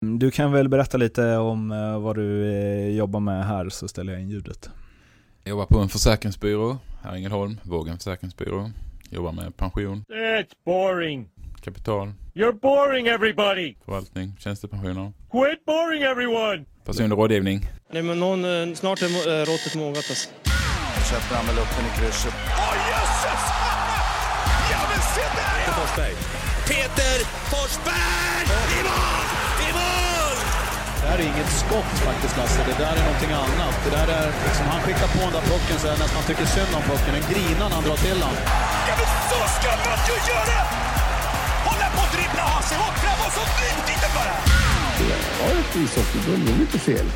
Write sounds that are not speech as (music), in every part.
Du kan väl berätta lite om eh, vad du eh, jobbar med här så ställer jag in ljudet. Jag jobbar på en försäkringsbyrå här i Ängelholm, Vågen försäkringsbyrå. Jobbar med pension, It's boring. kapital, You're boring everybody. förvaltning, tjänstepensioner, Quit boring everyone. personlig rådgivning. Nej, men någon, eh, snart är råttet mogat alltså. Sätter han väl upp den i krysset. Åh jösses! Ja men se där ja! Forsberg. Peter Forsberg! I mål! I mål! Det här är inget skott faktiskt Lasse, det där är någonting annat. Det där är liksom, han skickar på den där pucken så jag nästan tycker synd om pucken. Den grinar när han drar till den. Ja men så ska man ju göra! På och sig fram och så nyt inte bara! Ja, ett ishockeyförbund, det är lite fel.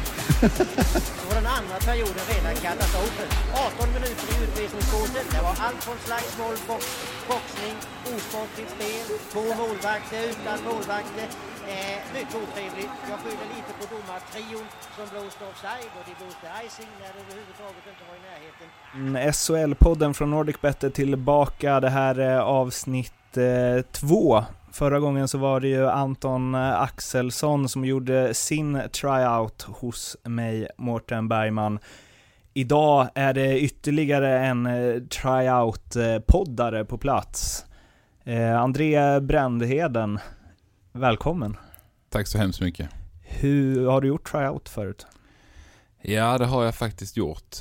Var den andra perioden redan katastrofen. 18 minuter i utvisningsbåset. Det var allt från slagsmål, box, boxning, osportligt spel, två målvakter utan målvakter. Eh, mycket otrevligt. Jag skyller lite på domartrion som blåste offside och de blåste icing när det överhuvudtaget inte var i närheten. Mm, SHL-podden från Nordic Bet är tillbaka. Det här är avsnitt eh, två. Förra gången så var det ju Anton eh, Axelsson som gjorde sin tryout hos mig, Mårten Bergman. Idag är det ytterligare en eh, tryout-poddare på plats. Eh, André Brändheden, välkommen. Tack så hemskt mycket. Hur har du gjort tryout förut? Ja, det har jag faktiskt gjort.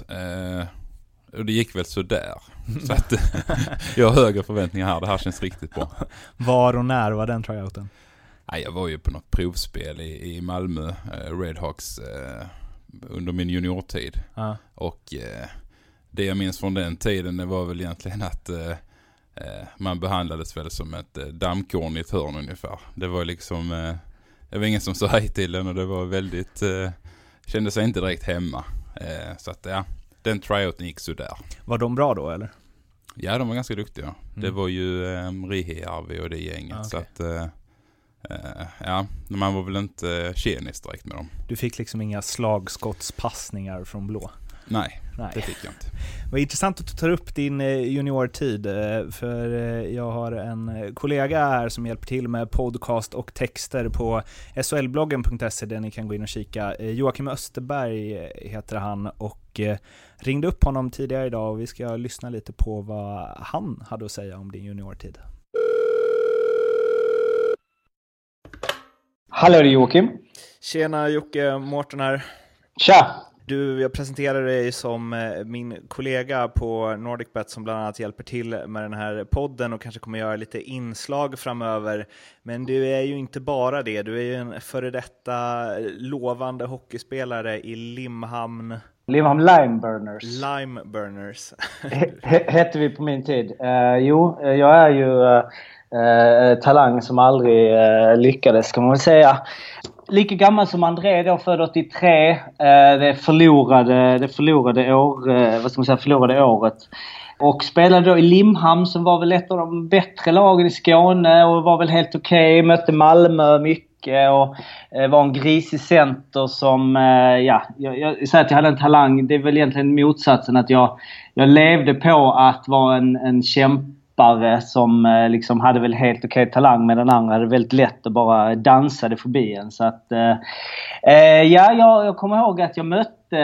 Och det gick väl sådär. (laughs) Så att (laughs) jag har högre förväntningar här. Det här känns riktigt bra. (laughs) Var och när var den tryouten? Nej, jag var ju på något provspel i, i Malmö, eh, Redhawks, eh, under min juniortid. Ja. Och eh, det jag minns från den tiden det var väl egentligen att man behandlades väl som ett dammkorn i ett hörn ungefär. Det var liksom, det var ingen som sa hej till den och det var väldigt, kände sig inte direkt hemma. Så att ja, den tryouten gick sådär. Var de bra då eller? Ja, de var ganska duktiga. Mm. Det var ju eh, Rihi, Arvi och det gänget. Ah, Så okej. att, eh, eh, ja, man var väl inte tjenis direkt med dem. Du fick liksom inga slagskottspassningar från blå? Nej, Nej. det fick jag inte. Vad intressant att du tar upp din juniortid, för jag har en kollega här som hjälper till med podcast och texter på solbloggen.se där ni kan gå in och kika. Joakim Österberg heter han och ringde upp honom tidigare idag och vi ska lyssna lite på vad han hade att säga om din juniortid. Hallå det är Joakim. Tjena Jocke, Mårten här. Tja! Du, jag presenterar dig som eh, min kollega på NordicBet som bland annat hjälper till med den här podden och kanske kommer göra lite inslag framöver. Men du är ju inte bara det, du är ju en före detta lovande hockeyspelare i Limhamn Limhamn Limeburners Lime Burners. (laughs) he- hette vi på min tid. Eh, jo, eh, jag är ju eh, eh, talang som aldrig eh, lyckades kan man väl säga. Lika gammal som André då, född 83. Eh, det förlorade, det förlorade år, vad ska man säga, förlorade året. Och spelade då i Limhamn som var väl ett av de bättre lagen i Skåne och var väl helt okej. Mötte Malmö mycket och eh, var en grisig center som, eh, ja, jag, jag säger att jag hade en talang. Det är väl egentligen motsatsen att jag, jag levde på att vara en, en kämpare som eh, liksom hade väl helt okej talang men den andra hade väldigt lätt att bara dansade förbi en. Så att, eh, eh, ja, jag, jag kommer ihåg att jag mötte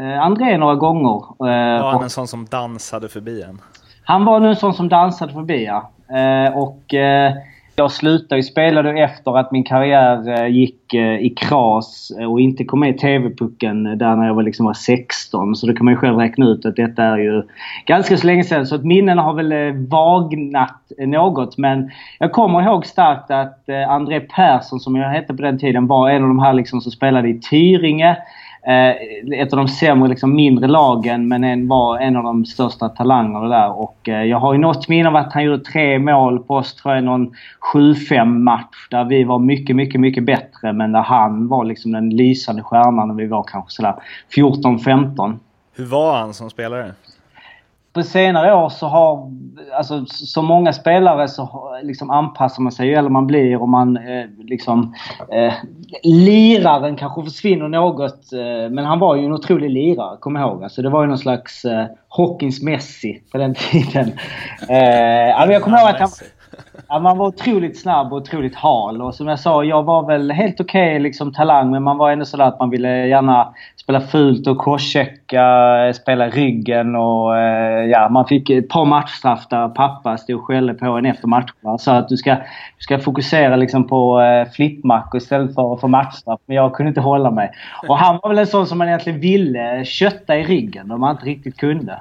eh, André några gånger. Eh, Var han och- en sån som dansade förbi en? han var nu en sån som dansade förbi ja. Eh, och eh, jag slutade ju spela då efter att min karriär eh, gick eh, i kras eh, och inte kom med i TV-pucken där när jag var, liksom var 16. Så då kan man ju själv räkna ut att detta är ju ganska så länge sedan. Så att minnena har väl vagnat något. Men jag kommer ihåg starkt att André Persson som jag hette på den tiden var en av de här liksom som spelade i Tyringe. Eh, ett av de sämre, liksom, mindre lagen men en, var en av de största talangerna där. Och eh, jag har ju något minne av att han gjorde tre mål på oss, tror jag, någon 7-5 match där vi var mycket, mycket, mycket bättre men där han var liksom den lysande stjärnan när vi var kanske sådär 14-15 Hur var han som spelare? På senare år så har, alltså som många spelare så liksom anpassar man sig ju äldre man blir och man eh, liksom eh, liraren kanske försvinner något. Eh, men han var ju en otrolig lirare, kom ihåg. Alltså det var ju någon slags eh, hockeyns Messi på den tiden. Eh, alltså jag kommer ihåg att han, Ja, man var otroligt snabb och otroligt hal. Och som jag sa, jag var väl helt okej okay, liksom, talang men man var ändå sådär att man ville gärna spela fult och crosschecka, spela ryggen och eh, ja, man fick ett par matchstraff där pappa stod och skällde på en efter matcherna. Så att du ska, du ska fokusera liksom på eh, flippmack istället för, för matchstraff. Men jag kunde inte hålla mig. Och han var väl en sån som man egentligen ville kötta i ryggen om man inte riktigt kunde.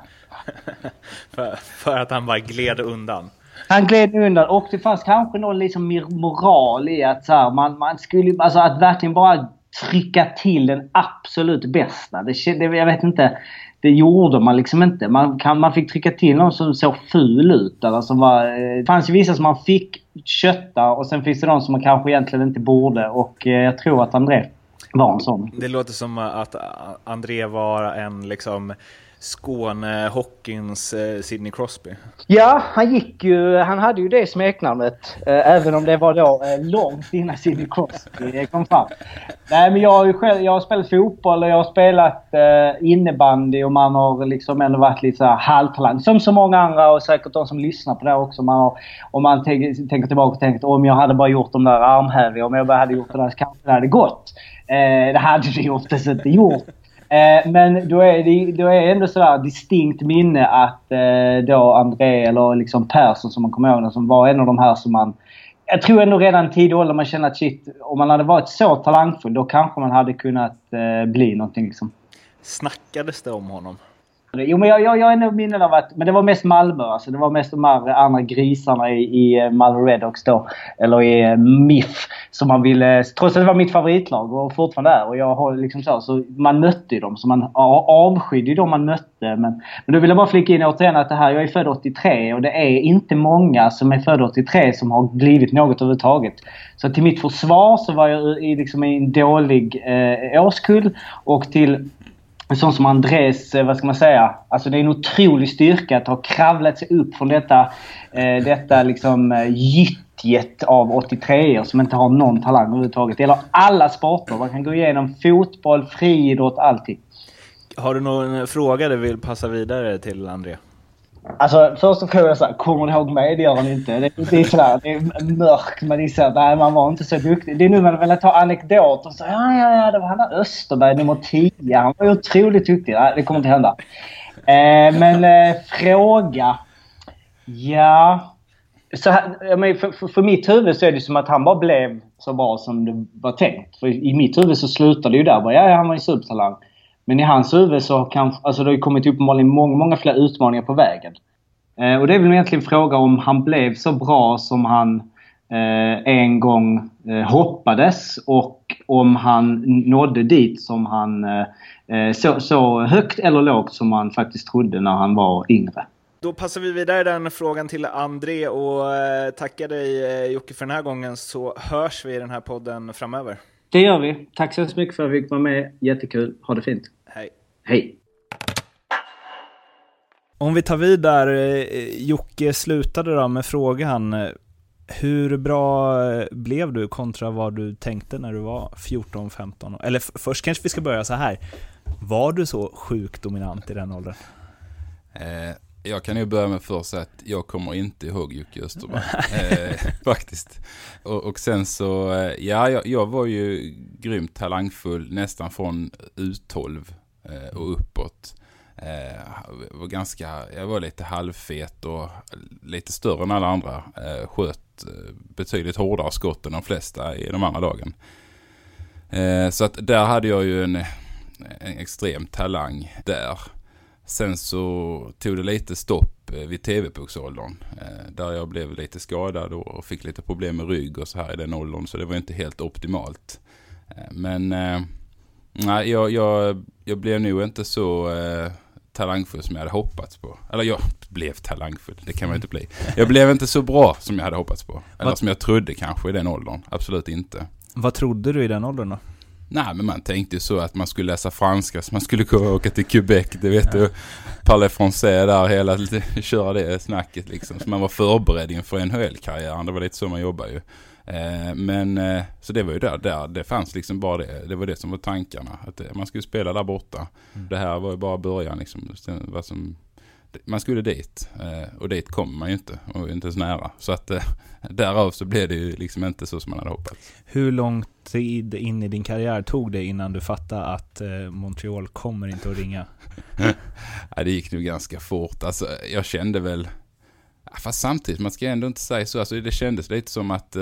(laughs) för, för att han bara gled undan? Han gled undan och det fanns kanske någon liksom moral i att så här, man, man skulle, alltså att verkligen bara trycka till den absolut bästa. Det, det, jag vet inte. Det gjorde man liksom inte. Man, kan, man fick trycka till någon som såg ful ut. Eller som var, eh, det fanns ju vissa som man fick kötta och sen finns det de som man kanske egentligen inte borde. Och eh, jag tror att André var en sån. Det låter som att André var en liksom Skåne-hockeyns eh, Sidney Crosby. Ja, han gick ju, han hade ju det smeknamnet. Eh, även om det var då eh, långt innan Sidney Crosby eh, kom fram. Nej, men jag har ju själv, jag har spelat fotboll och jag har spelat eh, innebandy och man har liksom ändå varit lite så halvtalang. Som så många andra och säkert de som lyssnar på det också. Man har, om man tänker tillbaka och tänker om jag hade bara gjort de där armhävningarna, om jag bara hade gjort det där så kanske det hade gått. Eh, det hade det ju oftast inte gjort. Eh, men då är det då är ändå sådär distinkt minne att eh, då André eller liksom Persson som man kommer ihåg som var en av de här som man... Jag tror ändå redan i tidig ålder man känner att shit, om man hade varit så talangfull då kanske man hade kunnat eh, bli någonting liksom. Snackades det om honom? Jo, men jag, jag, jag är nog minnen av att... Men det var mest Malmö. Alltså, det var mest de här andra grisarna i, i eh, Malmö Redhawks då. Eller i eh, MIF. Som man ville... Trots att det var mitt favoritlag och fortfarande är. Och jag har liksom så. Så man mötte ju dem. Så man avskydde ju dem man mötte. Men, men då vill jag bara flika in återigen att det här... Jag är född 83 och det är inte många som är födda 83 som har blivit något överhuvudtaget. Så till mitt försvar så var jag i, liksom, i en dålig eh, årskull. Och till en sån som Andres, eh, vad ska man säga? Alltså det är en otrolig styrka att ha kravlat sig upp från detta, eh, detta liksom eh, gyttjet av 83 som inte har någon talang överhuvudtaget. Det gäller alla sporter. Man kan gå igenom fotboll, friidrott, allting. Har du någon eh, fråga du vill passa vidare till André? Alltså först och främst kommer du ihåg mig? Det gör han inte. Det, det är sådär, det är mörkt. Man inser att nej, man var inte så duktig. Det är nu man vill ta anekdoter. Så, ja, ja, ja, det var han där Österberg, nummer 10. Han var ju otroligt duktig. Nej, det kommer inte hända. Eh, men eh, fråga? Ja... Så här, men för, för, för, mitt huvud så är det som att han bara blev så bra som det var tänkt. För i mitt huvud så slutade det ju där. Bara, ja, han var ju supertalang. Men i hans huvud så kan, alltså det har kommit uppenbarligen många, många fler utmaningar på vägen. Eh, och det är väl egentligen fråga om han blev så bra som han eh, en gång eh, hoppades och om han nådde dit som han eh, eh så, så högt eller lågt som han faktiskt trodde när han var yngre. Då passar vi vidare den frågan till André och eh, tackar dig eh, Jocke för den här gången så hörs vi i den här podden framöver. Det gör vi. Tack så mycket för att vi fick vara med. Jättekul. Ha det fint. Hej. Hej. Om vi tar vid där, eh, Jocke slutade då med frågan. Hur bra blev du kontra vad du tänkte när du var 14-15? Eller först kanske vi ska börja så här. Var du så sjukt dominant i den åldern? Eh, jag kan ju börja med först att jag kommer inte ihåg Jocke Österberg. (laughs) eh, faktiskt. Och, och, sen så, eh, ja, jag, jag, var ju grymt talangfull nästan från U12 eh, och uppåt. Eh, var ganska, jag var lite halvfet och lite större än alla andra. Eh, sköt eh, betydligt hårdare skott än de flesta i de andra lagen. Så att där hade jag ju en, en extrem talang där. Sen så tog det lite stopp eh, vid TV-pucksåldern. Eh, där jag blev lite skadad och fick lite problem med rygg och så här i den åldern. Så det var inte helt optimalt. Eh, men nej, jag, jag, jag blev nog inte så talangfull som jag hade hoppats på. Eller jag blev talangfull, det kan man inte bli. Jag blev inte så bra som jag hade hoppats på. Eller som jag trodde kanske i den åldern. Absolut inte. Vad trodde du i den åldern då? Nej, men man tänkte ju så att man skulle läsa franska så man skulle kunna åka till Quebec. Det vet du. Parler français där, hela, (laughs) köra det snacket liksom. Så man var förberedd inför NHL-karriären. Det var lite så man jobbar ju. Eh, men eh, så det var ju där, där, det fanns liksom bara det. Det var det som var tankarna. Att man skulle spela där borta. Mm. Det här var ju bara början liksom. Vad som man skulle dit. Eh, och dit kommer man ju inte och inte ens nära. Så att eh, (laughs) därav så blev det ju liksom inte så som man hade hoppats. Hur lång tid in i din karriär tog det innan du fattade att eh, Montreal kommer inte att ringa? (laughs) ja, det gick nu ganska fort. Alltså, jag kände väl, fast samtidigt, man ska ändå inte säga så. Alltså, det kändes lite som att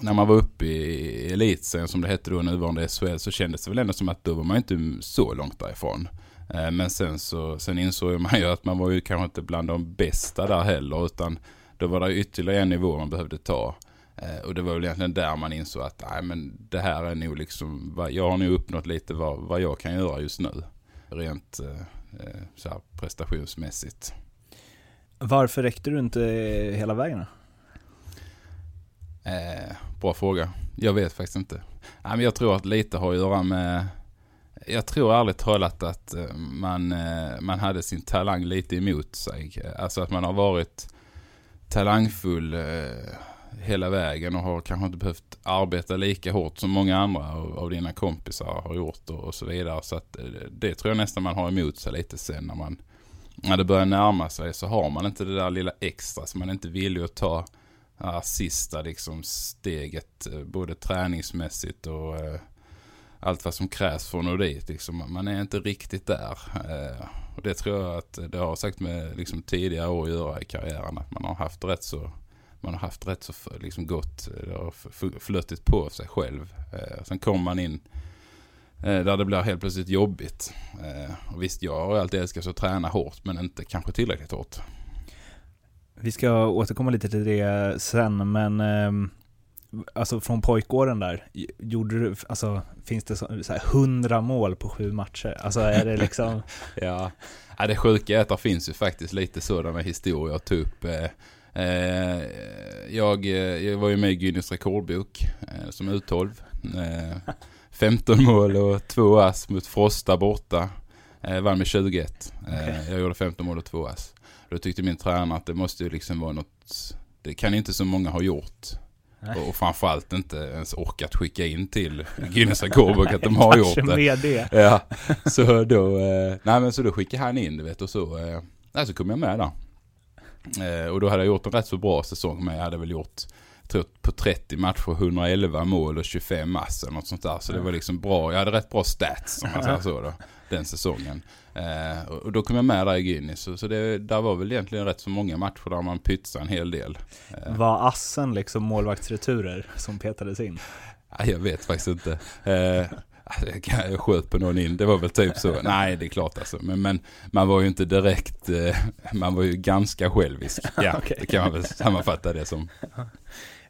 när man var uppe i elitserien som det hette då, nuvarande SHL, så kändes det väl ändå som att då var man inte så långt därifrån. Eh, men sen så sen insåg man ju att man var ju kanske inte bland de bästa där heller, utan då var det ytterligare en nivå man behövde ta. Eh, och det var väl egentligen där man insåg att nej, men det här är nog liksom, jag har nog uppnått lite vad, vad jag kan göra just nu. Rent eh, så här, prestationsmässigt. Varför räckte du inte hela vägen då? Eh, bra fråga. Jag vet faktiskt inte. Nej, men jag tror att lite har att göra med... Jag tror ärligt talat att eh, man, eh, man hade sin talang lite emot sig. Alltså att man har varit talangfull eh, hela vägen och har kanske inte behövt arbeta lika hårt som många andra av, dina kompisar har gjort och, så vidare. Så att det tror jag nästan man har emot sig lite sen när man när det börjar närma sig så har man inte det där lilla extra som man är inte vill att ta ja, sista liksom steget både träningsmässigt och eh, allt vad som krävs för att nå dit. Liksom. Man är inte riktigt där. Eh, och det tror jag att det har sagt med liksom, tidigare år att göra i karriären. Att man har haft rätt så man har haft rätt så liksom gott, det har flötit på sig själv. Eh, sen kommer man in eh, där det blir helt plötsligt jobbigt. Och visst, jag har alltid älskat att träna hårt men inte kanske tillräckligt hårt. Vi ska återkomma lite till det sen, men eh, alltså från pojkåren där, gjorde du, alltså finns det så, så här, hundra mål på sju matcher? Alltså är det liksom... (laughs) ja. ja, det sjuka är att det finns ju faktiskt lite sådana historier upp. Eh, eh jag, eh, jag var ju med i Guinness rekordbok eh, som U12. 15 mål och två ass mot Frosta borta. vann med 21. Okay. Jag gjorde 15 mål och två ass. Då tyckte min tränare att det måste ju liksom vara något, det kan inte så många ha gjort. Och, och framförallt inte ens orkat skicka in till Guinness rekordbok att de har gjort det. med det. Ja, så då, eh, nej men så då skickade han in det vet och så, eh, nej, så kom jag med där. Eh, och då hade jag gjort en rätt så bra säsong med, jag hade väl gjort tror på 30 matcher 111 mål och 25 mass eller något sånt där. Så det var liksom bra, jag hade rätt bra stats om man säger så då, den säsongen. Eh, och då kom jag med där i Guinness. Så, så det där var väl egentligen rätt så många matcher där man pytsade en hel del. Eh. Var assen liksom målvaktsreturer som petades in? Ja, jag vet faktiskt inte. Eh, jag sköt på någon in, det var väl typ så. Nej, det är klart alltså. Men, men man var ju inte direkt, eh, man var ju ganska självisk. (laughs) Ja, okay. det kan man väl sammanfatta det som. (laughs)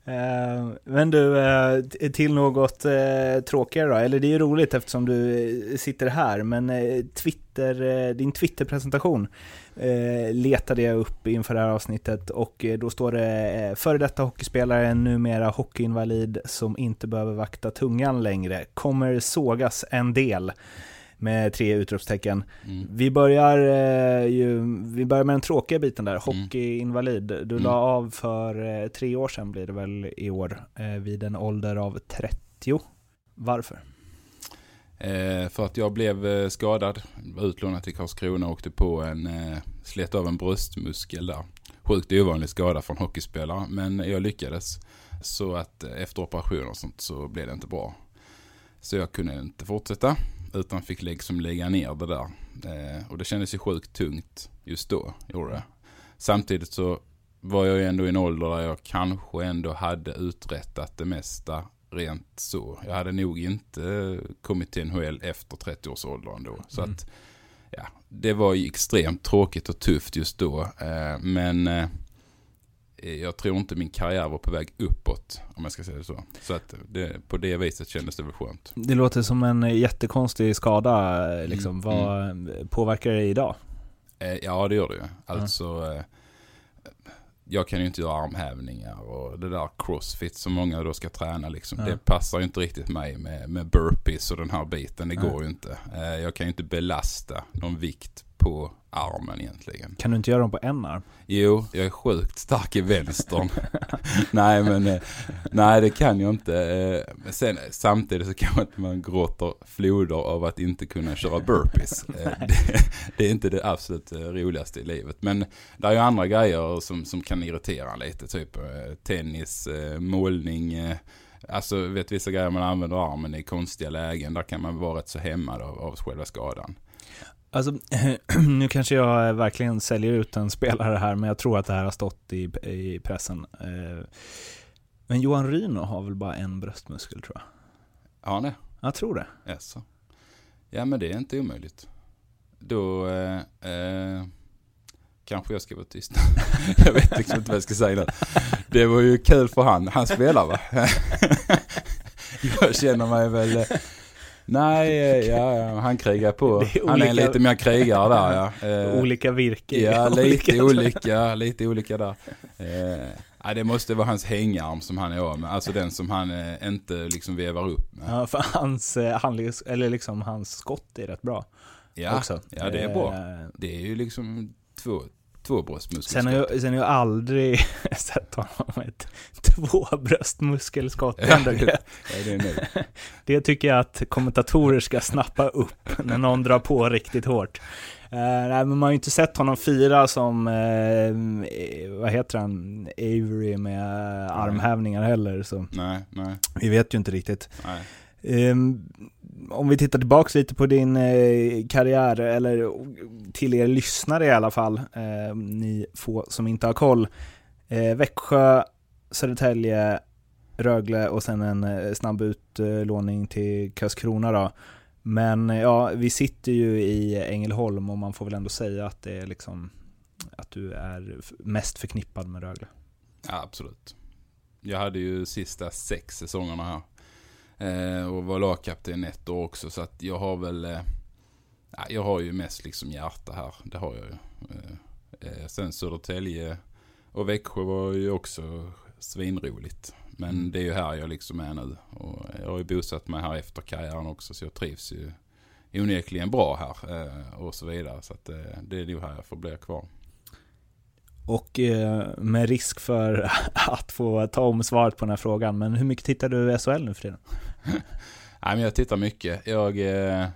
Eh, men du, eh, till något eh, tråkigare då, eller det är ju roligt eftersom du sitter här, men Twitter, din Twitter-presentation letade jag upp inför det här avsnittet och då står det före detta hockeyspelare, numera hockeyinvalid som inte behöver vakta tungan längre, kommer sågas en del med tre utropstecken. Mm. Vi, börjar, eh, ju, vi börjar med den tråkiga biten där, mm. hockeyinvalid. Du mm. la av för eh, tre år sedan blir det väl i år, eh, vid en ålder av 30. Varför? Eh, för att jag blev skadad, var utlånad till Karlskrona och åkte på en, eh, slet av en bröstmuskel där. Sjukt ovanlig skada från hockeyspelare, men jag lyckades. Så att efter operation och sånt så blev det inte bra. Så jag kunde inte fortsätta utan fick liksom lägga ner det där. Eh, och det kändes ju sjukt tungt just då, gjorde det. Samtidigt så var jag ju ändå i en ålder där jag kanske ändå hade uträttat det mesta rent så. Jag hade nog inte kommit till NHL efter 30 års ålder ändå. Så mm. att, ja, det var ju extremt tråkigt och tufft just då. Eh, men eh, jag tror inte min karriär var på väg uppåt, om jag ska säga det så. Så att det, på det viset kändes det väl skönt. Det låter som en jättekonstig skada, liksom. Mm, Vad mm. påverkar det idag? Eh, ja, det gör det ju. Alltså, mm. jag kan ju inte göra armhävningar och det där crossfit som många då ska träna liksom. Det passar ju inte riktigt mig med, med burpees och den här biten. Det går ju inte. Jag kan ju inte belasta någon vikt på armen egentligen. Kan du inte göra dem på en arm? Jo, jag är sjukt stark i vänstern. (laughs) nej men, eh, nej det kan jag inte. Eh, Men sen samtidigt så kan man inte man gråter floder av att inte kunna köra burpees. Eh, (laughs) Det, det är inte det absolut roligaste i livet. Men det är ju andra grejer som, som kan irritera lite. Typ tennis, målning. Alltså vet vissa grejer man använder armen i konstiga lägen. Där kan man vara rätt så hämmad av, av själva skadan. Alltså, (clears throat) nu kanske jag verkligen säljer ut en spelare här, men jag tror att det här har stått i, i pressen. Eh, Men Johan Ryno har väl bara en bröstmuskel tror jag? Ja, det. Jag tror det. Jaså. Ja men det är inte omöjligt. Då eh, eh, kanske jag ska vara tyst. (laughs) jag vet liksom inte vad jag ska säga där. Det var ju kul för han. Han spelar va? (laughs) jag känner mig väl... Nej, (laughs) eh, ja, han krigar på. Är Han är olika- lite mer krigare där ja. (laughs) Eh, Olika virke. Ja, (laughs) lite olika- olika, lite olika där. Eh, ja, det måste vara hans hängarm som han är av med. Alltså den som han eh, inte liksom vevar upp med. Ja, för hans, eh, handlings, eller liksom hans skott är rätt bra. Ja, också. ja det är bra. Det är ju liksom två, två bröstmuskler. Sen har, jag, sen har jag aldrig (laughs) sett honom med ett två bröstmuskelskott. Det, är ändå Ja, gött. Ja, det det tycker jag att kommentatorer ska snappa upp när någon drar på riktigt hårt. Uh, nej, men man har ju inte sett honom fira som, eh, vad heter han, Avery med armhävningar heller. Så Nej, nej, vi vet ju inte riktigt. nej. Ehm, om vi tittar tillbaka lite på din eh, karriär, eller till er lyssnare i alla fall, ehm, ni få som inte har koll. Eh, Växjö, Södertälje, Rögle och sen en eh, snabb utlåning till Karlskrona då. Men ja, vi sitter ju i Ängelholm och man får väl ändå säga att det är liksom att du är mest förknippad med Rögle. Ja, absolut. Jag hade ju sista sex säsongerna här. Eh, och var lagkapten ett år också. Så att jag har väl... Eh, ja, jag har ju mest liksom hjärta här. Det har jag ju. Eh, sen Södertälje och Växjö var ju också svinroligt. Men det är ju här jag liksom är nu. Och jag har ju bosatt mig här efter karriären också. Så jag trivs ju onekligen bra här. Och så vidare. Så att det är nog här jag får bli kvar. Och eh, med risk för (laughs) att få ta om svaret på den här frågan, men hur mycket tittar du SHL nu för tiden? (laughs) Nej, men jag tittar mycket. Jag eh,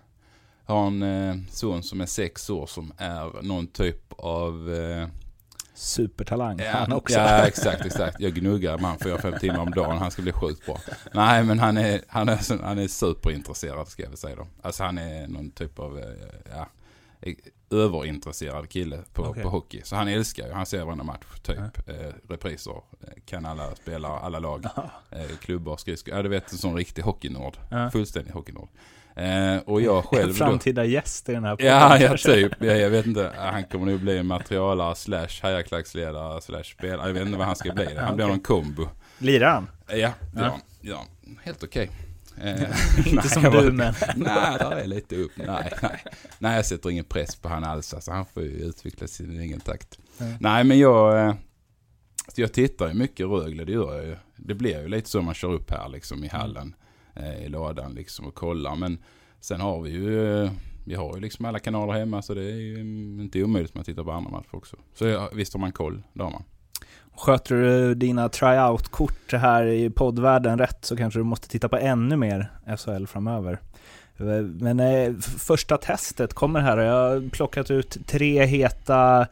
har en eh, son som är sex år som är någon typ av... Supertalang, ja, han också. Ja, exakt, exakt. Jag gnuggar med han fyra, fem timmar om dagen. Han ska bli sjukt bra. Nej, men han är, han är, han är superintresserad ska jag väl säga då. Alltså han är någon typ av, ja, överintresserad kille på, Okej. på hockey. Så han älskar ju, han ser varenda match typ. Eh, repriser, kan alla spelare, alla lag, eh, klubbar, skridskor. Ja, du vet en sån riktig hockeynörd. Ja. Fullständig hockeynörd. Eh, och jag själv En då, framtida gäst i den här podden Ja, ja kanske. typ. Ja, jag vet inte. Han kommer nog bli materialare slash hejarklacksledare slash spelare. Jag vet inte vad han ska bli. Han blir okej. någon kombo. Lirar han? Ja, ja. Ja. ja. Helt okej. Eh, (laughs) Inte (laughs) nej, som jag du, men... (laughs) Nej, där är lite upp. Nej, nej. Nej, jag sätter ingen press på han alls. Alltså, han får ju utveckla sin egen takt. Ja. Nej, men jag... eh, Jag tittar ju mycket Rögle, det gör jag ju. Det blir ju lite så man kör upp här liksom i hallen. eh, I lådan liksom och kollar. Men sen har vi ju... eh, Vi har ju liksom alla kanaler hemma så det är ju mm, inte omöjligt att man tittar på andra matcher också. Så ja, visst har man koll, det har man. Sköter du dina tryout-kort här i poddvärlden rätt så kanske du måste titta på ännu mer SHL framöver. Men eh, första testet kommer här och jag har plockat ut tre heta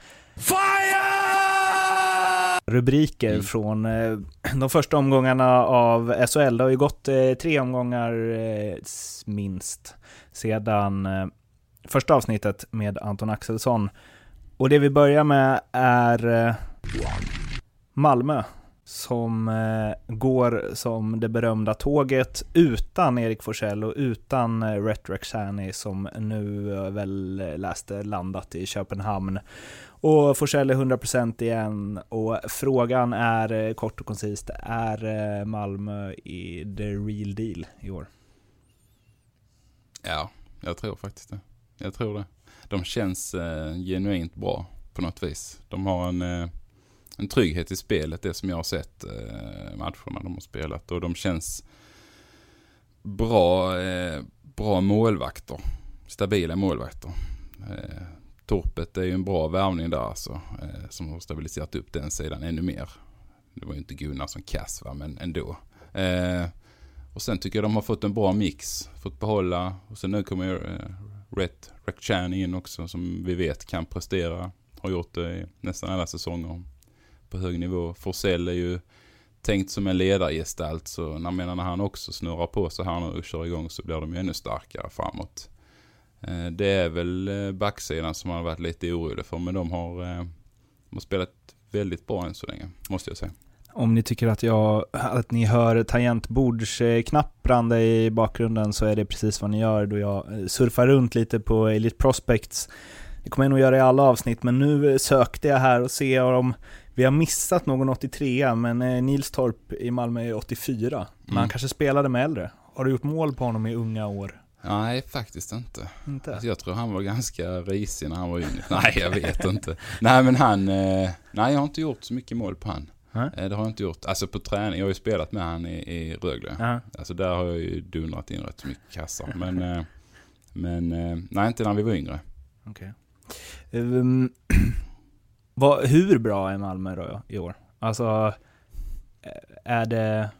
rubriker Mm. från eh, de första omgångarna av SHL. Det har ju gått eh, tre omgångar eh, minst sedan eh, första avsnittet med Anton Axelsson. Och det vi börjar med är eh, Malmö som eh, går som det berömda tåget utan Erik Forsell och utan eh, Rhetoric som nu eh, väl eh, läste landat i Köpenhamn. Och Forsell är 100% igen och frågan är eh, kort och koncist, är eh, Malmö i the real deal i år? Ja, jag tror faktiskt det. Jag tror det. De känns eh, genuint bra på något vis. De har en, eh, en trygghet i spelet, det som jag har sett eh, matcherna de har spelat. Och de känns bra, eh, bra målvakter. Stabila målvakter. Eh, Torpet är ju en bra värvning där alltså. Eh, som har stabiliserat upp den sidan ännu mer. Det var ju inte Gunnar som kass va, men ändå. Eh, och sen tycker jag de har fått en bra mix. Fått behålla. Och sen nu kommer ju eh, Rhett Rekchan in också som vi vet kan prestera. Har gjort det i nästan alla säsonger på hög nivå. Forsell är ju tänkt som en ledargestalt så när, menar, när han också snurrar på så här nu och kör igång så blir de ju ännu starkare framåt. Eh, det är väl eh, backsidan som har varit lite orolig för men de har, eh, de har spelat väldigt bra än så länge måste jag säga. Om ni tycker att, jag, att ni hör tangentbordsknapprande i bakgrunden så är det precis vad ni gör då jag surfar runt lite på Elite Prospects. Det kommer jag nog göra i alla avsnitt, men nu sökte jag här och ser om vi har missat någon 83 men Nilstorp i Malmö är 84. Mm. Men han kanske spelade med äldre. Har du gjort mål på honom i unga år? Nej, faktiskt inte. inte? Alltså, jag tror han var ganska risig när han var yngre. (laughs) nej, jag vet inte. Nej, men han... Eh, nej, jag har inte gjort så mycket mål på han. Mm. Det har jag inte gjort. Alltså på träning. Jag har ju spelat med han i, i Rögle. Mm. Alltså där har jag ju dundrat in rätt mycket kassar. Men, eh, men nej, inte när vi var yngre. Okay. Um, (clears throat) hur bra är Malmö då i år? Alltså, eh, är det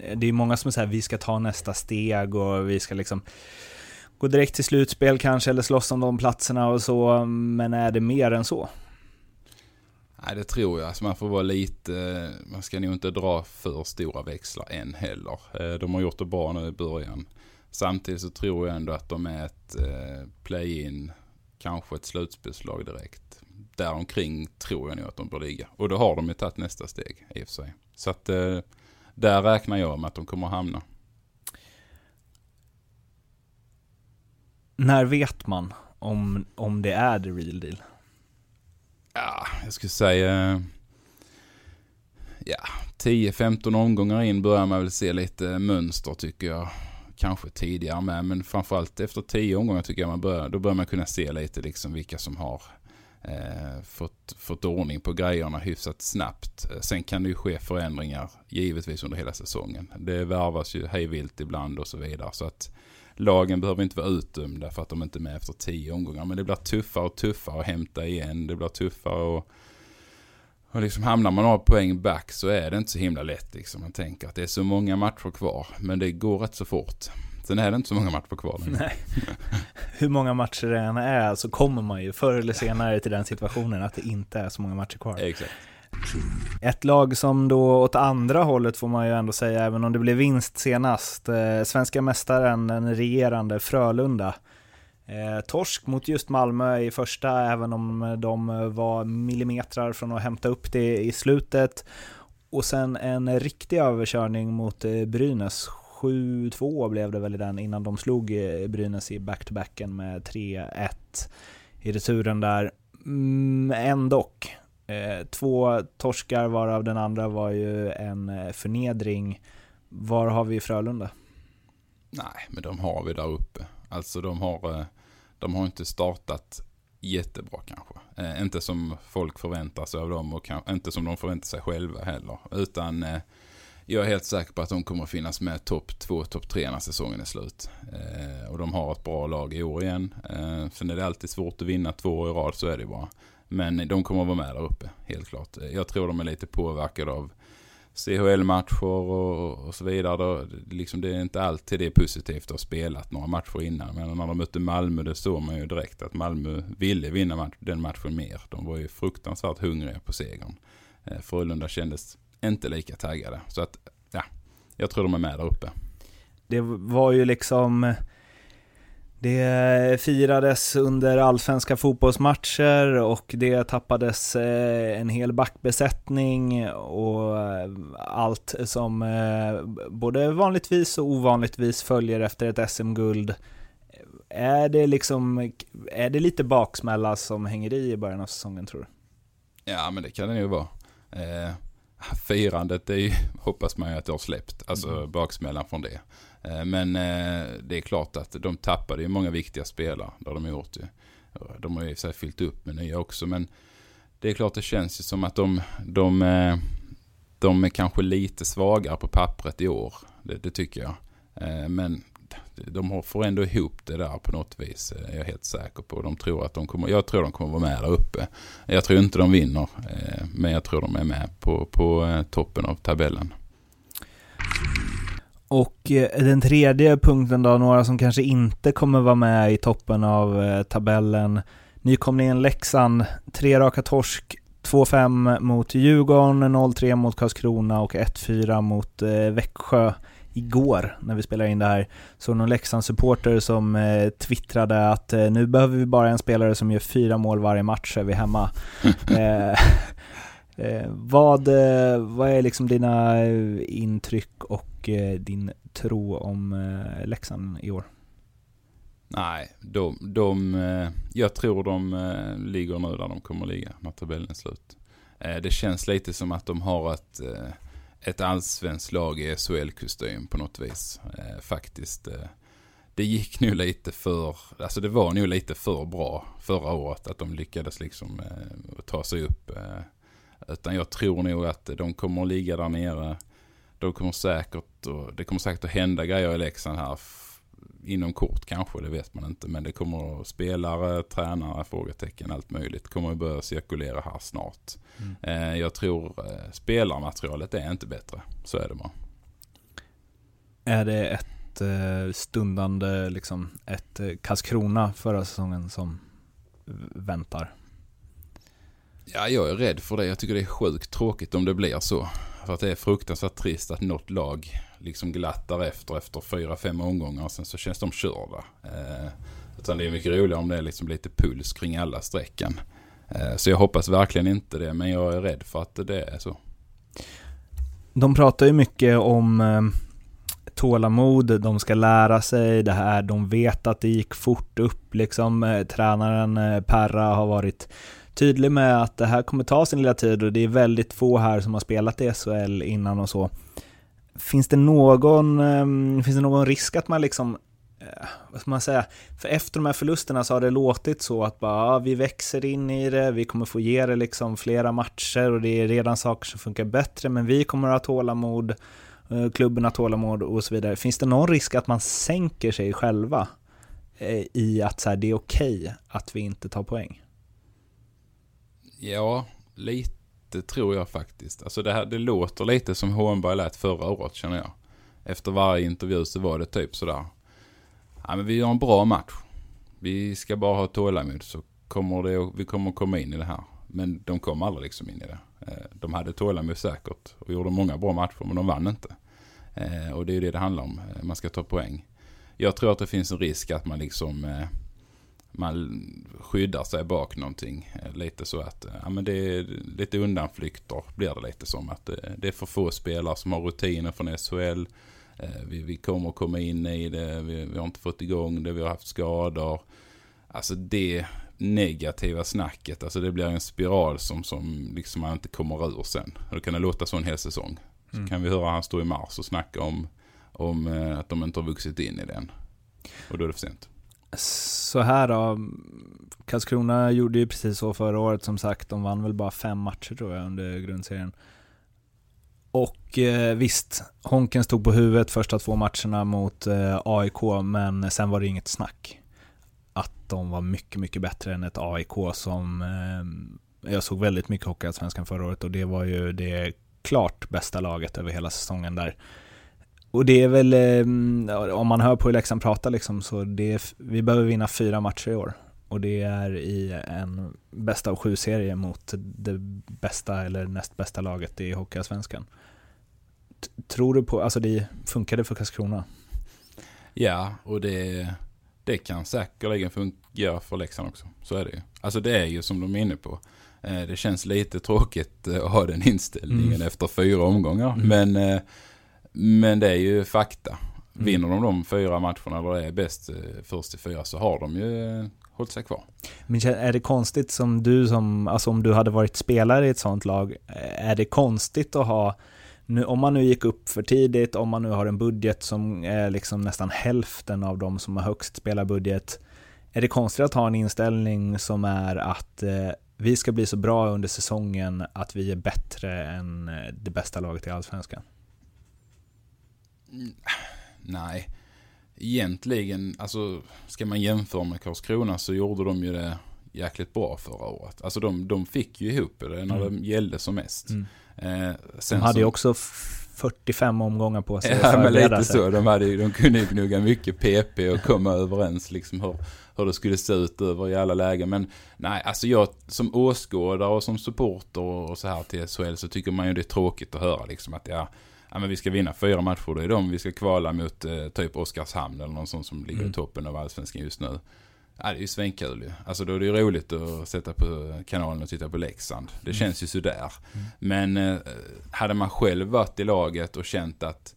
eh, det är många som säger vi ska ta nästa steg och vi ska liksom gå direkt till slutspel kanske eller slåss om de platserna och så. Men är det mer än så? Nej, det tror jag. Alltså man får vara lite, eh, man ska nog inte dra för stora växlar än heller. De har gjort det bra nu i början. Samtidigt så tror jag ändå att de är ett play-in, kanske ett slutspelslag direkt. Däromkring tror jag nog att de bör ligga. Och då har de ju tagit nästa steg i och för sig. Så att eh, där räknar jag med att de kommer att hamna. När vet man om, om det är the real deal? Ja, jag skulle säga... Ja, 10-15 omgångar in börjar man väl se lite mönster tycker jag. Kanske tidigare med, men framförallt efter 10 omgångar tycker jag man börjar, då börjar man kunna se lite liksom vilka som har eh, fått, fått ordning på grejerna hyfsat snabbt. Eh, sen kan det ju ske förändringar givetvis under hela säsongen. Det värvas ju hejvilt ibland och så vidare. Så att lagen behöver inte vara utdömda för att de inte är med efter tio omgångar. Men det blir tuffare och tuffare att hämta igen. Det blir tuffare och, och liksom hamnar man några poäng back så är det inte så himla lätt. Liksom. Man tänker att det är så många matcher kvar. Men det går rätt så fort. Sen är det inte så många matcher kvar. Nej. (laughs) Hur många matcher det än är så kommer man ju förr eller senare till den situationen att det inte är så många matcher kvar. Exakt. Ett lag som då åt andra hållet får man ju ändå säga, även om det blev vinst senast, eh, svenska mästaren, den regerande Frölunda. Eh, torsk mot just Malmö i första, även om de var millimetrar från att hämta upp det i slutet. Och sen en riktig överkörning mot eh, Brynäs, 7-2 blev det väl i den innan de slog eh, Brynäs i back-to-backen med 3-1 i returen där. Mm, ändock. Eh, två torskar varav den andra var ju en eh, förnedring. Var har vi Frölunda? Nej, men de har vi där uppe. Alltså de har, eh, de har inte startat jättebra kanske. Eh, inte som folk förväntar sig av dem och kan, inte som de förväntar sig själva heller. Utan eh, jag är helt säker på att de kommer att finnas med topp 2, topp 3 när säsongen är slut. Eh, och de har ett bra lag i år igen. Eh, sen är det alltid svårt att vinna två år i rad, så är det bara. Men de kommer att vara med där uppe, helt klart. Eh, jag tror de är lite påverkade av CHL-matcher och, och, så vidare. Då, liksom det är inte alltid det är positivt att ha spelat några matcher innan. Men när de mötte Malmö, det såg man ju direkt att Malmö ville vinna match, den matchen mer. De var ju fruktansvärt hungriga på segern. Eh, Frölunda kändes inte lika taggade. Så att, ja, jag tror de är med där uppe. Det var ju liksom... Det firades under allsvenska fotbollsmatcher och det tappades eh, en hel backbesättning och eh, allt som eh, både vanligtvis och ovanligtvis följer efter ett SM-guld. Är det liksom, är det lite baksmälla som hänger i i början av säsongen tror du? Ja men det kan det nog vara firandet, det är ju, (laughs) hoppas man ju att det har släppt. Alltså mm. baksmällan från det. Eh, men eh, det är klart att de tappade ju många viktiga spelare. Har de gjort ju. De har ju sig fyllt upp med nya också. Men det är klart det känns ju som att de, de, eh, de är kanske lite svagare på pappret i år. Det, det tycker jag. Men de får ändå ihop det där på något vis. Eh, är jag helt säker på. De tror att de kommer, jag tror de kommer vara med där uppe. Jag tror inte de vinner. Eh, men jag tror de är med på, på eh, toppen av tabellen. Och den tredje punkten då, några som kanske inte kommer vara med i toppen av tabellen. Nykomlingen Leksand, tre raka torsk, 2-5 mot Djurgården, 0-3 mot Karlskrona och 1-4 mot Växjö igår när vi spelar in det här. Så någon Leksand-supporter som eh, twittrade att eh, nu behöver vi bara en spelare som gör fyra mål varje match så är vi hemma. (laughs) eh, Eh, vad, eh, vad är liksom dina eh, intryck och din tro om eh, Leksand i år? Nej, de, de, jag tror de ligger nu där de kommer ligga när tabellen är slut. det känns lite som att de har ett, ett allsvenskt lag i SHL-kostym på något vis. Eh, faktiskt. Eh, det gick nog lite för, alltså det var nog lite för bra förra året att de lyckades liksom eh, ta sig upp utan jag tror nog att de kommer att ligga där nere. De kommer säkert, och det kommer säkert att hända grejer i Leksand här inom kort kanske, det vet man inte. Men det kommer spelare, tränare, frågetecken, allt möjligt kommer att börja cirkulera här snart. Mm. Eh, jag tror eh, spelarmaterialet är inte bättre, så är det bara. Är det ett eh, stundande, liksom ett Karlskrona förra säsongen som väntar? Ja, jag är rädd för det. Jag tycker det är sjukt tråkigt om det blir så. För att det är fruktansvärt trist att något lag liksom glatt efter efter fyra, fem omgångar och sen så känns de körda. Eh, utan det är mycket roligare om det är liksom lite puls kring alla strecken. Eh, så jag hoppas verkligen inte det, men jag är rädd för att det är så. De pratar ju mycket om eh, tålamod, de ska lära sig det här, de vet att det gick fort upp liksom. Eh, tränaren eh, Perra har varit tydlig med att det här kommer ta sin lilla tid och det är väldigt få här som har spelat i SHL innan och så. Finns det någon, um, finns det någon risk att man liksom, eh, vad ska man säga, för efter de här förlusterna så har det låtit så att bara, ja, vi växer in i det, vi kommer få ge det liksom flera matcher och det är redan saker som funkar bättre, men vi kommer att ha tålamod, eh, klubben har tålamod och så vidare. Finns det någon risk att man sänker sig själva eh, i att så här, det är okej okay att vi inte tar poäng? Ja, lite tror jag faktiskt. Alltså det, här, det låter lite som Hånberg lät förra året känner jag. Efter varje intervju så var det typ sådär. Ja men vi gör en bra match. Vi ska bara ha tålamod så kommer det, vi kommer komma in i det här. Men de kom aldrig liksom in i det. Eh, de hade tålamod säkert och gjorde många bra matcher men de vann inte. Eh, och det är ju det det handlar om. Eh, man ska ta poäng. Jag tror att det finns en risk att man liksom man skyddar sig bak någonting. Eh, lite så att, eh, ja men det är lite undanflykter blir det lite som. att eh, Det är för få spelare som har rutiner från SHL. Vi, vi kommer komma in i det, vi, vi har inte fått igång det, vi har haft skador. Alltså det negativa snacket, alltså det blir en spiral som, som liksom man inte kommer ur sen. Då kan det låta så en hel säsong. Så mm. kan vi höra han stå i mars och snacka om, om att de inte har vuxit in i den. Och då är det för sent så här då, Karlskrona gjorde ju precis så förra året som sagt. De vann väl bara fem matcher tror jag under grundserien. Och eh, visst, Honken stod på huvudet första två matcherna mot eh, AIK, men sen var det inget snack. Att de var mycket, mycket bättre än ett AIK som... Eh, jag såg väldigt mycket Hockeyallsvenskan förra året och det var ju det klart bästa laget över hela säsongen där. Och det är väl, eh, om man hör på hur Leksand pratar liksom, så det, vi behöver vinna fyra matcher i år. Och det är i en bästa av sju serie mot det bästa eller näst bästa laget i Hockeyallsvenskan. Tror du på, alltså det funkade för Karlskrona? Ja, och det, det kan säkerligen fungera för Leksand också. Så är det ju. Alltså det är ju som de är inne på. Eh, det känns lite tråkigt att ha den inställningen mm. efter fyra omgångar. Mm. Men men det är ju fakta. Mm. Vinner de de fyra matcherna eller är bäst eh, först till fyra så har de ju eh, hållit sig kvar. Men är det konstigt som du som, alltså om du hade varit spelare i ett sånt lag, eh, är det konstigt att ha nu, om man nu gick upp för tidigt, om man nu har en budget som är liksom nästan hälften av de som har högst spelarbudget, är det konstigt att ha en inställning som är att eh, vi ska bli så bra under säsongen att vi är bättre än det bästa laget i Allsvenskan? Nej, egentligen, alltså ska man jämföra med Karlskrona så gjorde de ju det jäkligt bra förra året. Alltså de, de fick ju ihop det när Mm. det gällde som mest. Mm. Eh, De hade ju så- också f- 45 omgångar på sig Ja, men lite sig. så. De, hade, de kunde ju gnugga mycket PP och komma överens liksom hur, hur det skulle se ut över i alla lägen. Men nej, alltså jag som åskådare och som supporter och så här till SHL så tycker man ju det är tråkigt att höra liksom att ja, ja men vi ska vinna fyra matcher, då är de vi ska kvala mot eh, typ Oskarshamn eller någon sån som ligger Mm. i toppen av allsvenskan just nu. Ja, det är ju svinkul ju. Alltså då är det ju roligt att sätta på kanalen och titta på Leksand. Det Mm. känns ju sådär. Men eh, hade man själv varit i laget och känt att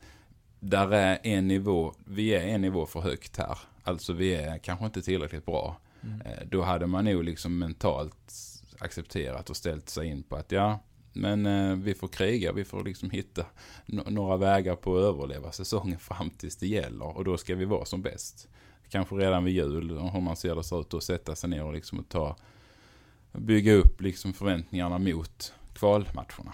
där är en nivå, vi är en nivå för högt här. Alltså vi är kanske inte tillräckligt bra. Mm. Eh, Då hade man nog liksom mentalt accepterat och ställt sig in på att ja, men eh, vi får kriga, vi får liksom hitta no- några vägar på att överleva säsongen fram tills det gäller. Och då ska vi vara som bäst. Kanske redan vid jul, om man ser det så ut, och sätta sig ner och liksom och ta, bygga upp liksom förväntningarna mot kvalmatcherna.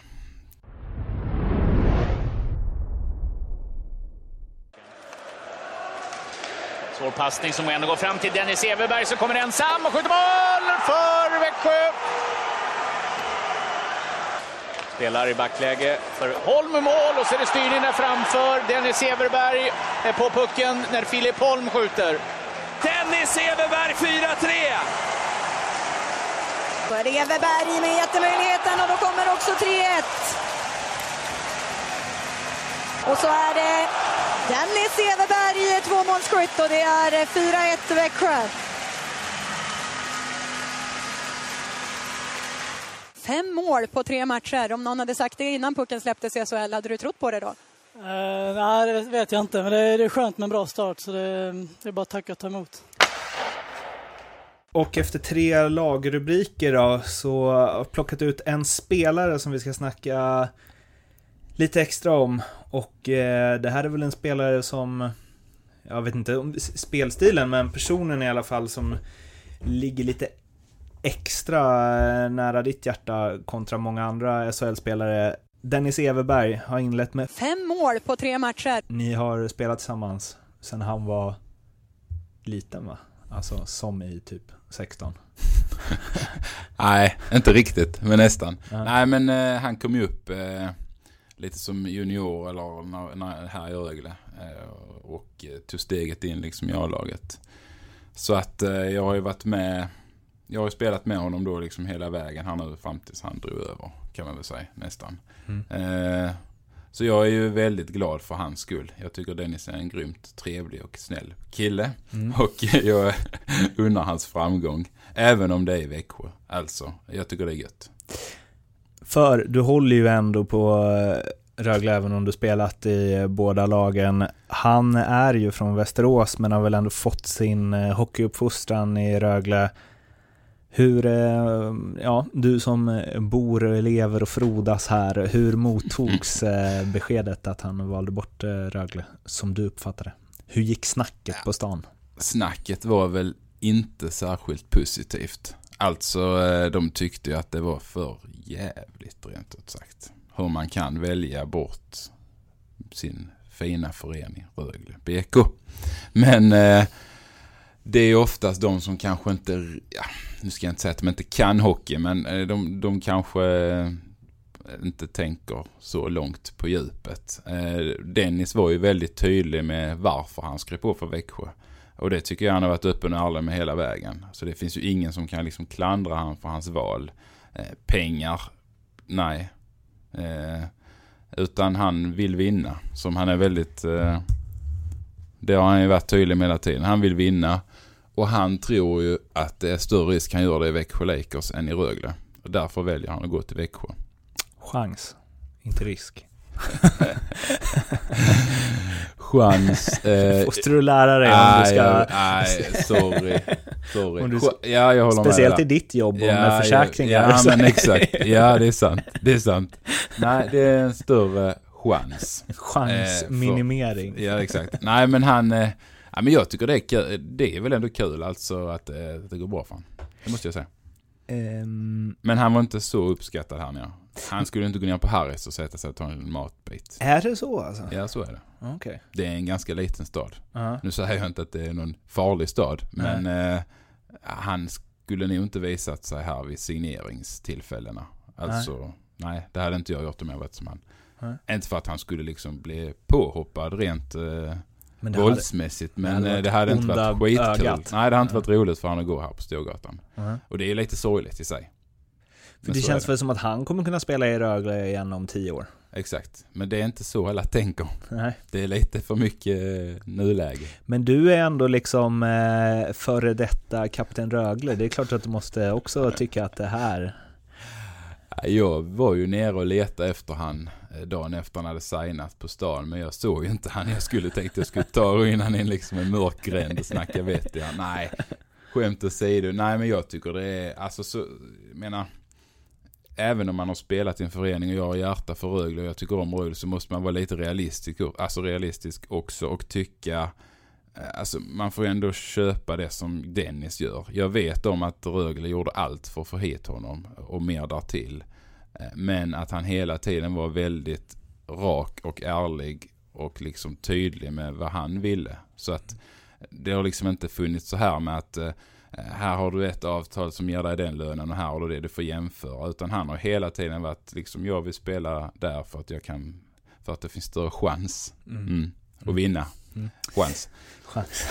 Svår passning som ändå går fram till Dennis Everberg som kommer ensam och skjuter mål för Växjö. Spelar i backläge för Holm mål och så är det styrning framför. Dennis Everberg är på pucken när Filip Holm skjuter. Dennis Everberg 4-3! Everberg med jättemöjligheten och då kommer också 3-1. Och så är det Dennis Everberg tvåmålsskytt och det är 4-1 Växjö. Fem mål på tre matcher. Om någon hade sagt det innan pucken släpptes i SHL, hade du trott på det då? Eh, nej, det vet jag inte. Men det är, det är skönt med en bra start, så det, det är bara att tacka och ta emot. Och efter tre lagrubriker då, så har jag plockat ut en spelare som vi ska snacka lite extra om. Och eh, det här är väl en spelare som, jag vet inte om spelstilen, men personen i alla fall som ligger lite extra eh, nära ditt hjärta kontra många andra SHL-spelare. Dennis Everberg har inlett med Fem mål på tre matcher. ni har spelat tillsammans sen han var liten va? Alltså som i typ 16. (laughs) Nej, inte riktigt, men nästan. Ja. Nej, men eh, han kom ju upp eh, lite som junior eller när, när, här i Rögle eh, och tog steget in liksom i A-laget. Så att eh, jag har ju varit med, jag har ju spelat med honom då liksom hela vägen här nu fram tills han drog över, kan man väl säga, nästan. Mm. Eh, så jag är ju väldigt glad för hans skull. Jag tycker Dennis är en grymt trevlig och snäll kille. Mm. (laughs) Och jag unnar hans framgång. Även om det är i Växjö. Alltså, jag tycker det är gött. För du håller ju ändå på eh, Rögle även om du spelat i eh, båda lagen. Han är ju från Västerås men har väl ändå fått sin eh, hockeyuppfostran i Rögle. Hur, eh, ja, du som eh, bor, lever och frodas här, hur mottogs (laughs) eh, beskedet att han valde bort Rögle som du uppfattade? Hur gick snacket på stan? Snacket var väl inte särskilt positivt. Alltså, de tyckte ju att det var för jävligt rent ut sagt. Hur man kan välja bort sin fina förening Rögle BK. Men det är oftast de som kanske inte, ja, nu ska jag inte säga att de inte kan hockey, men eh, de, de kanske eh, inte tänker så långt på djupet. Eh, Dennis var ju väldigt tydlig med varför han skrev på för Växjö. Och det tycker jag han har varit öppen och ärlig med hela vägen. Så det finns ju ingen som kan liksom klandra han för hans val. Pengar, nej. Utan han vill vinna. Som han är väldigt... Mm det har han ju varit tydlig med hela tiden. Han vill vinna. Och han tror ju att det är större risk han gör det i Växjö Lakers än i Rögle. Och därför väljer han att gå till Växjö. Chans, inte risk. (laughs) Chans. Eh, Måste du lära dig om du ska... Nej, sorry. sorry. (laughs) Du- ja, jag håller Speciellt med i ditt jobb och med försäkringar. Ja, Så- men exakt. Ja, det är sant. Det är sant. (laughs) Nej, det är en större chans. Chansminimering. för- Ja, exakt. Nej, men han... Eh, ja, men jag tycker det är kul. Det är väl ändå kul alltså att eh, det går bra för honom. Det måste jag säga. Ehm, Men han var inte så uppskattad här nere. Han skulle inte gå ner på Harris och sätta sig och ta en matbit. är det så alltså? Ja, så är det. Okej. Det är en ganska liten stad. Ja. Nu säger jag inte att det är någon farlig stad, men eh, han skulle nog inte visat sig här vid signeringstillfällena. Alltså, nej, det hade inte jag gjort om jag varit som han. Nej. Inte för att han skulle liksom bli påhoppad rent eh, Men det hade- våldsmässigt, men hade det, varit det hade inte varit skitkul. ögat. Nej, det hade inte varit roligt för han att gå här på Storgatan. Nej. Och det är lite sorgligt i sig. För Men det känns väl som att han kommer kunna spela i Rögle igen om tio år? Exakt, men det är inte så alla tänker. Nej. Det är lite för mycket eh, nuläge. Men du är ändå liksom eh, före detta Kapten Rögle. Det är klart att du måste också tycka att det här... Jag var ju nere och letade efter han eh, Eh, dagen efter han hade signat på stan. Men jag såg ju inte han. Jag skulle tänkt jag skulle ta och in han liksom en mörk gränd och snacka vett i han. Nej, skämt åsido. Nej men jag tycker det är, alltså så, jag menar. Även om man har spelat i en förening och jag har hjärta för Rögle och jag tycker om Rögle så måste man vara lite realistisk, alltså realistisk också och tycka eh, Alltså man får ju ändå köpa det som Dennis gör. Jag vet om att Rögle gjorde allt för att få hit honom och mer därtill. Eh, Men att han hela tiden var väldigt rak och ärlig och liksom tydlig med vad han ville. Så att det har liksom inte funnits så här med att eh, här har du ett avtal som ger dig den lönen och här har du det du får jämföra. Utan han har hela tiden varit liksom jag vill spela där för att jag kan, för att det finns större chans. Mm. Mm. Och vinna. Mm. Chans. Chans.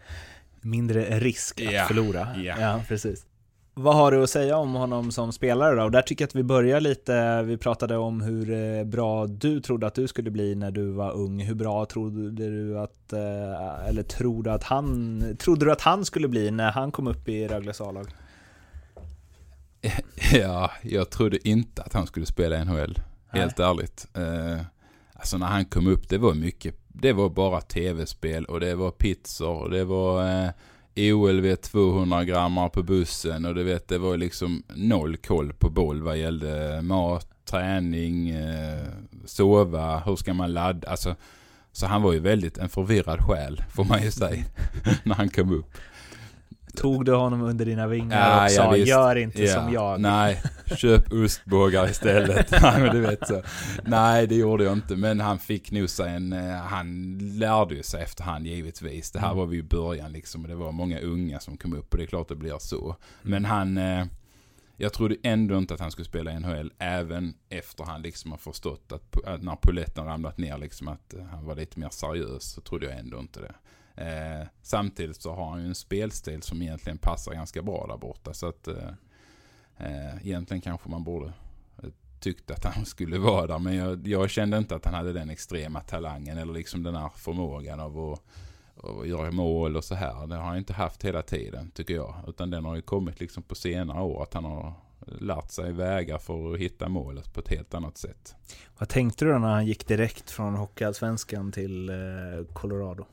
(laughs) Mindre risk att Ja, förlora. ja. ja, precis. Vad har du att säga om honom som spelare då? Och där tycker jag att vi börjar lite, vi pratade om hur eh, bra du trodde att du skulle bli när du var ung. Hur bra trodde du att, eh, eller tror du att han, trodde du att han skulle bli när han kom upp i Rögles A-lag? (laughs) Ja, jag trodde inte att han skulle spela i NHL. Helt ärligt. Eh, alltså när han kom upp, det var mycket, det var bara tv-spel och det var pizzor och det var OLV 200 grammar på bussen och du vet, det var liksom noll koll på boll vad gällde mat, träning, eh, sova, hur ska man ladda, alltså så han var ju väldigt en förvirrad själ, får man ju säga, (laughs) när han kom upp. Tog du honom under dina vingar Ja, och sa visst. gör inte Ja, som jag? Nej, köp ostbågar istället. (laughs) Nej, men du vet så. Nej, det gjorde jag inte. Men han fick nog sig en, eh, han lärde ju sig efterhand givetvis. Det här Mm. var vi i början liksom och det var många unga som kom upp och det är klart det blir så. Men han, eh, jag trodde ändå inte att han skulle spela i NHL även efter han liksom har förstått att, att när poletten ramlat ner liksom att eh, han var lite mer seriös så trodde jag ändå inte det. Eh, samtidigt så har han ju en spelstil som egentligen passar ganska bra där borta. Så att eh, eh, egentligen kanske man borde eh, tyckt att han (laughs) skulle vara där. Men jag, jag kände inte att han hade den extrema talangen eller liksom den här förmågan av att, att göra mål och så här. Det har han inte haft hela tiden tycker jag. Utan den har ju kommit liksom på senare år att han har lärt sig vägar för att hitta målet på ett helt annat sätt. Vad tänkte du då när han gick direkt från Hockeyallsvenskan till eh, Colorado?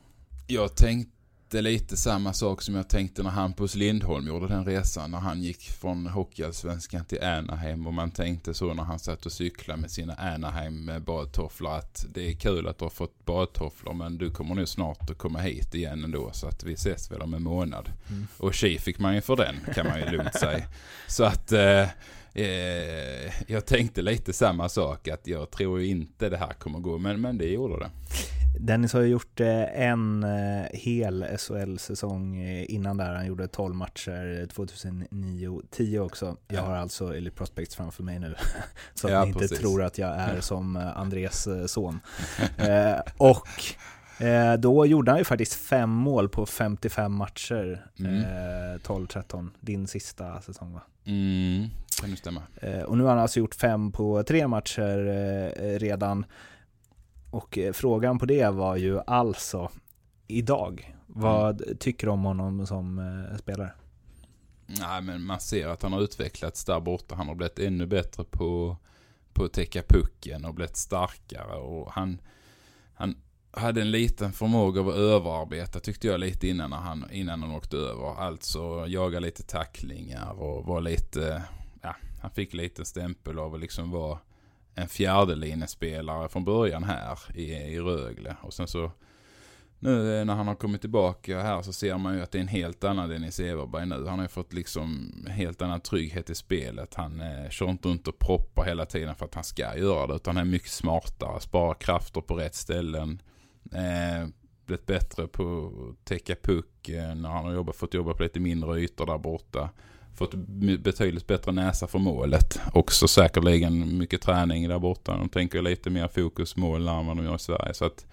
Jag tänkte lite samma sak som jag tänkte när Hampus Lindholm gjorde den resan. När han gick från Hockeyallsvenskan till Anaheim. Och man tänkte så när han satt och cyklade med sina Anaheim badtofflor. Att det är kul att du har fått badtofflor. Men du kommer nu snart att komma hit igen ändå. Så att vi ses väl om en månad. Mm. Och tji fick man ju för den kan man ju lugnt säga. (laughs) Så att eh, eh, jag tänkte lite samma sak. Att jag tror inte det här kommer gå. Men, men det gjorde det. Dennis har ju gjort eh, en eh, hel SHL-säsong eh, innan där. Han gjorde 12 matcher 2009-10 också. Jag har alltså Elite Prospects framför mig nu. (laughs) Så att Ja, ni inte precis. tror att jag är som Andres son. (laughs) Och eh, då gjorde han ju faktiskt fem mål på 55 matcher. Mm. Eh, 12-13, din sista säsong va? Mm, kan det stämma. Eh, och nu har han alltså gjort fem på tre matcher eh, redan. Och eh, frågan på det var ju alltså idag. Vad tycker du om honom som eh, spelare? Nej, men man ser att han har utvecklats där borta. Han har blivit ännu bättre på, på att täcka pucken och blivit starkare. Och han, han hade en liten förmåga att överarbeta tyckte jag lite innan, han, innan han åkte över. Alltså jaga lite tacklingar och var lite, ja, han fick lite stämpel av att liksom vara en fjärdelinespelare från början här i, i Rögle. Och sen så nu eh, när han har kommit tillbaka här så ser man ju att det är en helt annan Dennis Everberg nu. Han har ju fått liksom helt annan trygghet i spelet. Han eh, kör inte runt och proppar hela tiden för att han ska göra det. Utan han är mycket smartare, sparar krafter på rätt ställen. Eh, blivit bättre på att täcka puck eh, när han har jobbat, fått jobba på lite mindre ytor där borta. Fått betydligt bättre näsa för målet. Också säkerligen mycket träning där borta. De tänker lite mer fokus mål än vad de gör i Sverige. Så att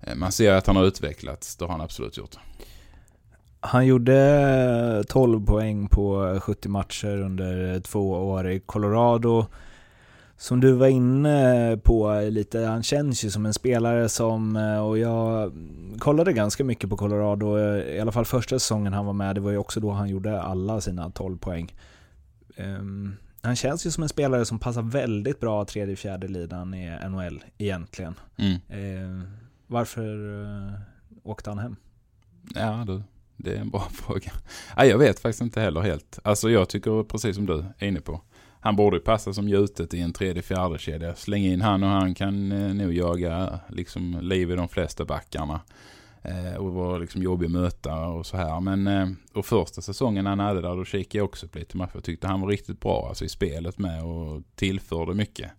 Eh, man ser att han har utvecklats, det har han absolut gjort. Han gjorde 12 poäng på 70 matcher under två år i Colorado. Som du var inne på lite, han känns ju som en spelare som, eh, och jag kollade ganska mycket på Colorado, i alla fall första säsongen han var med, det var ju också då han gjorde alla sina 12 poäng. Um, han känns ju som en spelare som passar väldigt bra tredje fjärde lidan i NHL egentligen. Mm. Um, varför uh, åkte han hem? Ja du, det är en bra (laughs) fråga. Ja, jag vet faktiskt inte heller helt. Alltså jag tycker precis som du är inne på. Han borde ju passa som gjutet i en tredje fjärde kedja. Släng in han och han kan eh, nog jaga liksom liv i de flesta backarna. Eh, och vara liksom jobbig att möta och så här. Men eh, och första säsongen han hade där då kikade jag också på lite matcher. Jag tyckte han var riktigt bra alltså i spelet med och tillförde mycket.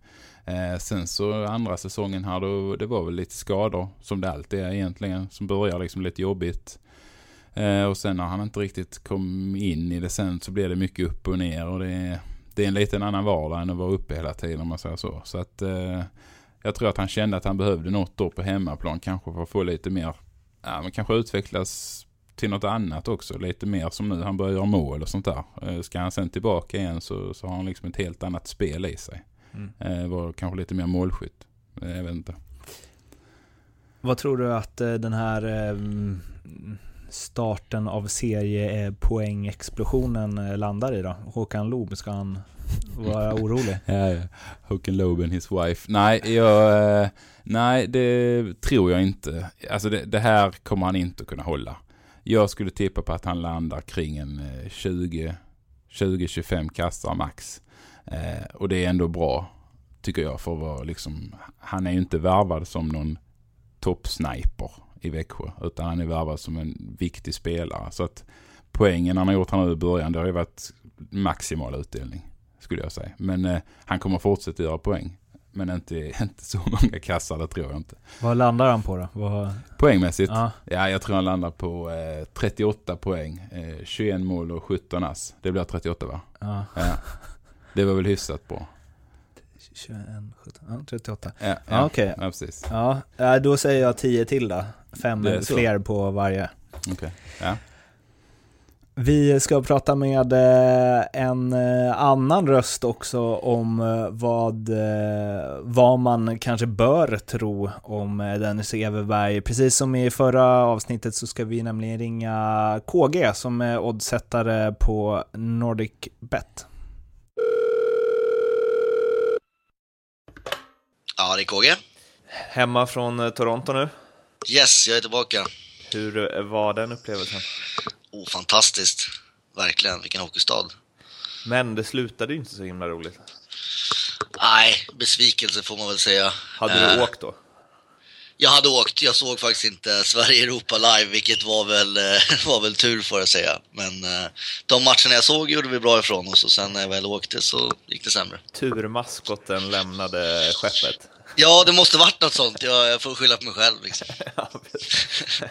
Eh, sen så andra säsongen här då, det var väl lite skador som det alltid är egentligen. Som börjar liksom lite jobbigt. Eh, och sen när han inte riktigt kom in i det sen så blev det mycket upp och ner. Och det är, det är en liten annan vardag än att vara uppe hela tiden om man säger så. Så att eh, jag tror att han kände att han behövde något då på hemmaplan kanske för att få lite mer, ja men kanske utvecklas till något annat också. Lite mer som nu, han börjar göra mål och sånt där. Eh, ska han sen tillbaka igen så, så har han liksom ett helt annat spel i sig. Mm. Eh, var kanske lite mer målskytt. Eh, jag vet inte. Vad tror du att eh, den här starten av seriepoängexplosionen landar i då? Håkan Loob, ska han vara orolig? (laughs) ja, ja. Håkan Loob and his wife. Nej, jag, eh, nej, det tror jag inte. Alltså det, det här kommer han inte kunna hålla. Jag skulle tippa på att han landar kring en eh, 20-25 kassar max. Eh, och det är ändå bra, tycker jag, för att vara liksom, han är ju inte värvad som någon toppsniper i Växjö, utan han är värvad som en viktig spelare. Så att poängen han har gjort här nu i början, det har ju varit maximal utdelning, skulle jag säga. Men eh, han kommer fortsätta göra poäng. Men inte, (laughs) inte så många kassar, det tror jag inte. Vad landar han på då? Vad... Poängmässigt? Ja. ja, jag tror han landar på eh, 38 poäng. Eh, 21 mål och 17 ass. Det blir 38 va? Ja. ja. Det var väl hyfsat bra. 21, 17, ja, 38. Ja, ja, okej. Okay. Ja, precis. Ja, då säger jag 10 till då. Fem fler på varje. Okay. ja. Vi ska prata med eh, en eh, annan röst också om eh, vad, vad man kanske bör tro om Dennis Everberg. Precis som i förra avsnittet så ska vi nämligen ringa KG som är oddsättare på Nordic Bet. Ja, det är KG. Hemma från Toronto nu? Yes, jag är tillbaka. Hur eh, var den upplevelsen? Oh, fantastiskt. Verkligen, vilken hockeystad. Men det slutade ju inte så himla roligt. Nej, besvikelse får man väl säga. Hade du uh, åkt då? Jag hade åkt, jag såg faktiskt inte Sverige-Europa live, vilket var väl, eh, (laughs) var väl tur får jag säga. Men de matcherna jag såg gjorde vi bra ifrån oss och sen när jag väl åkte så gick det sämre. Turmaskoten lämnade skeppet. Ja, det måste varit något sånt. Jag, jag får skylla på mig själv. Liksom. (laughs)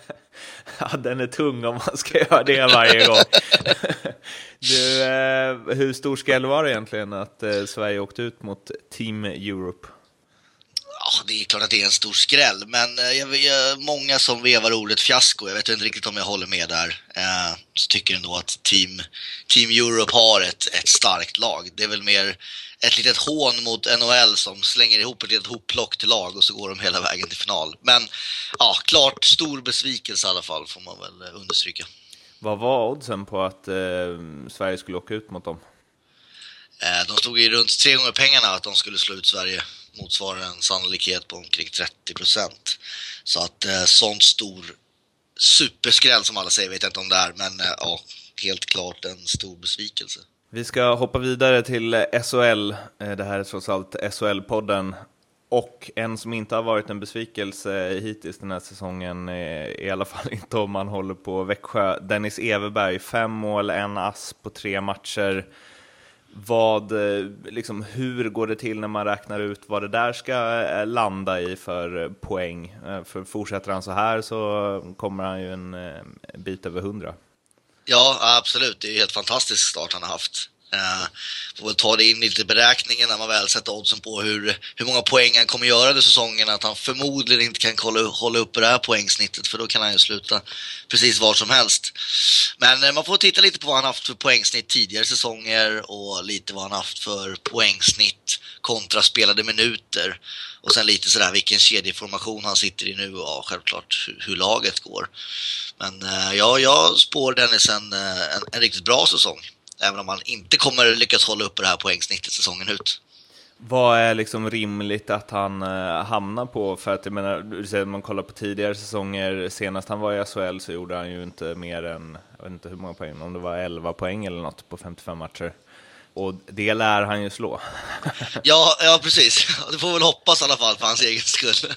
ja, den är tung om man ska göra det varje gång. (laughs) du, eh, hur stor skräll var det egentligen att eh, Sverige åkte ut mot Team Europe? Ja, det är klart att det är en stor skräll, men eh, jag, jag, många som vevar ordet fiasko, jag vet inte riktigt om jag håller med där, eh, så tycker ändå att Team, Team Europe har ett, ett starkt lag. Det är väl mer ett litet hån mot NHL som slänger ihop ett litet hopplock till lag och så går de hela vägen till final. Men ja, klart stor besvikelse i alla fall får man väl eh, understryka. Vad var oddsen på att eh, Sverige skulle åka ut mot dem? Eh, de stod i runt tre gånger pengarna att de skulle slå ut Sverige. Motsvarar en sannolikhet på omkring 30 procent. Så att eh, sånt stor superskräll som alla säger vet jag inte om det är, men eh, ja, helt klart en stor besvikelse. Vi ska hoppa vidare till SHL. Eh, det här är trots allt SHL-podden. Och en som inte har varit en besvikelse hittills den här säsongen, eh, i alla fall (laughs) inte om man håller på Växjö, Dennis Everberg, fem mål, en ass på tre matcher. Vad, eh, liksom, hur går det till när man räknar ut vad det där ska landa i för poäng? För fortsätter han så här så kommer han ju en bit över hundra. Ja, absolut. Det är en helt fantastisk start han har haft. Uh, får väl ta det in lite i beräkningen när man väl sätter oddsen på hur, hur många poäng han kommer göra under säsongen. Att han förmodligen inte kan kolla, hålla uppe det här poängsnittet för då kan han ju sluta precis var som helst. Men uh, man får titta lite på vad han haft för poängsnitt tidigare säsonger och lite vad han haft för poängsnitt kontra spelade minuter. Och sen lite sådär vilken kedjeformation han sitter i nu och ja, självklart hur, hur laget går. Men eh, ja, jag spår Dennis en, eh, en, en riktigt bra säsong. Även om han inte kommer lyckas hålla uppe det här poängsnittet säsongen ut. Vad är liksom rimligt att han eh, hamnar på? För att jag menar, du säger, om man kollar på tidigare säsonger, senast han var i SHL så gjorde han ju inte mer än, jag vet inte hur många poäng, om det var 11 poäng eller något på 55 matcher. Och det lär han ju slå. (laughs) ja, ja, precis. Du får väl hoppas i alla fall för hans egen skull.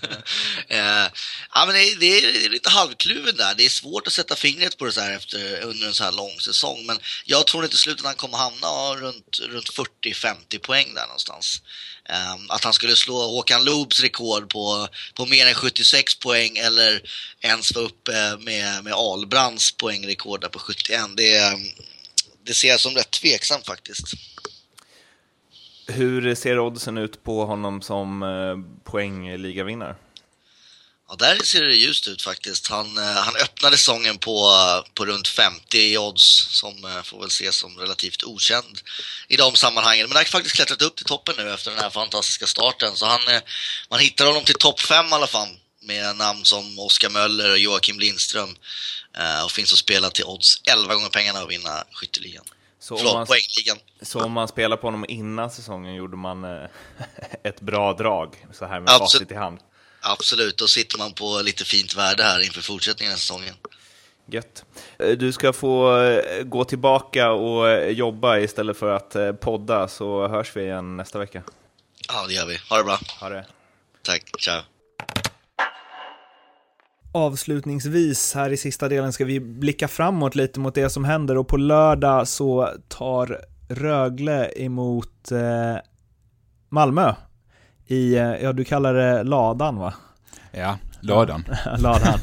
eh, ja, men det, det, är lite halvkluven där. Det är svårt att sätta fingret på det så här efter, under en så här lång säsong. Men jag tror inte slutet han kommer hamna runt, runt 40-50 poäng där någonstans. Eh, att han skulle slå Håkan Loobs rekord på, på mer än 76 poäng eller ens vara uppe med, med Albrands poängrekord där på 71. Det, det ser jag som rätt tveksamt faktiskt. Hur ser oddsen ut på honom som eh, poängligavinnare? Ja, där ser det ljust ut faktiskt. Han, eh, han öppnade säsongen på, på runt 50 i odds som eh, får väl ses som relativt okänd i de sammanhangen. Men han har faktiskt klättrat upp till toppen nu efter den här fantastiska starten. Så han, man hittar honom till topp 5 i alla fall med namn som Oskar Möller och Joakim Lindström. Och finns att spela till odds 11 gånger pengarna och vinna skytteligan. Så om, man, så om man spelar på honom innan säsongen gjorde man eh, (laughs) ett bra drag så här med Absolut. facit i hand? Absolut, då sitter man på lite fint värde här inför fortsättningen av säsongen. Gött. Eh, du ska få eh, gå tillbaka och jobba istället för att podda, så hörs vi igen nästa vecka. Ja, det gör vi. Ha det bra. Ha det. Tack, ciao. Avslutningsvis här i sista delen ska vi blicka framåt lite mot det som händer och på lördag så tar Rögle emot eh, Malmö i, eh, ja du kallar det ladan va? Ja, ladan. (laughs) ladan.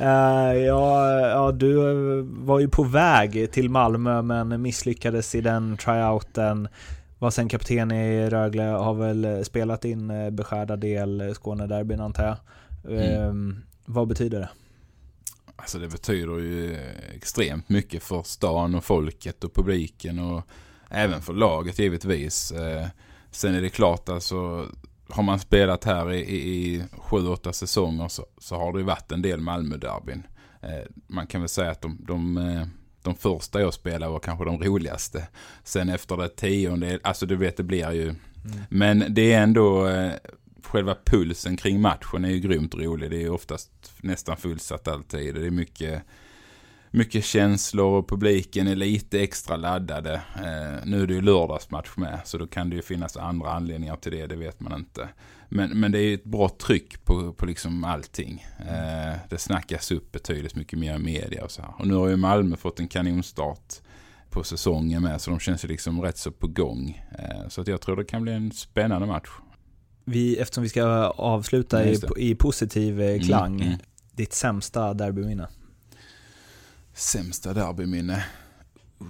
uh, (laughs) ja, ja, du var ju på väg till Malmö men misslyckades i den tryouten. Var sen kapten i Rögle, har väl spelat in beskärda del Skånederbyn antar jag. Mm. Eh, vad betyder det? Alltså det betyder ju extremt mycket för stan och folket och publiken och även för laget givetvis. Eh, sen är det klart alltså har man spelat här i, i, i sju, åtta säsonger så, så har det ju varit en del Malmö-derbyn. Eh, man kan väl säga att de, de, eh, de första jag spelade var kanske de roligaste. Sen efter det tionde, alltså du vet det blir ju. Mm. Men det är ändå eh, själva pulsen kring matchen är ju grymt rolig. Det är ju oftast nästan fullsatt alltid. Det är mycket, mycket känslor och publiken är lite extra laddade. Eh, nu är det ju lördagsmatch med så då kan det ju finnas andra anledningar till det, det vet man inte. Men, men det är ju ett bra tryck på, på liksom allting. Eh, det snackas upp betydligt mycket mer i media och så här. Och nu har ju Malmö fått en kanonstart på säsongen med så de känns ju liksom rätt så på gång. Eh, så att jag tror det kan bli en spännande match vi, eftersom vi ska avsluta i, i, positiv eh, mm, klang, mm, mm. ditt sämsta derbyminne? Sämsta derbyminne? Uh.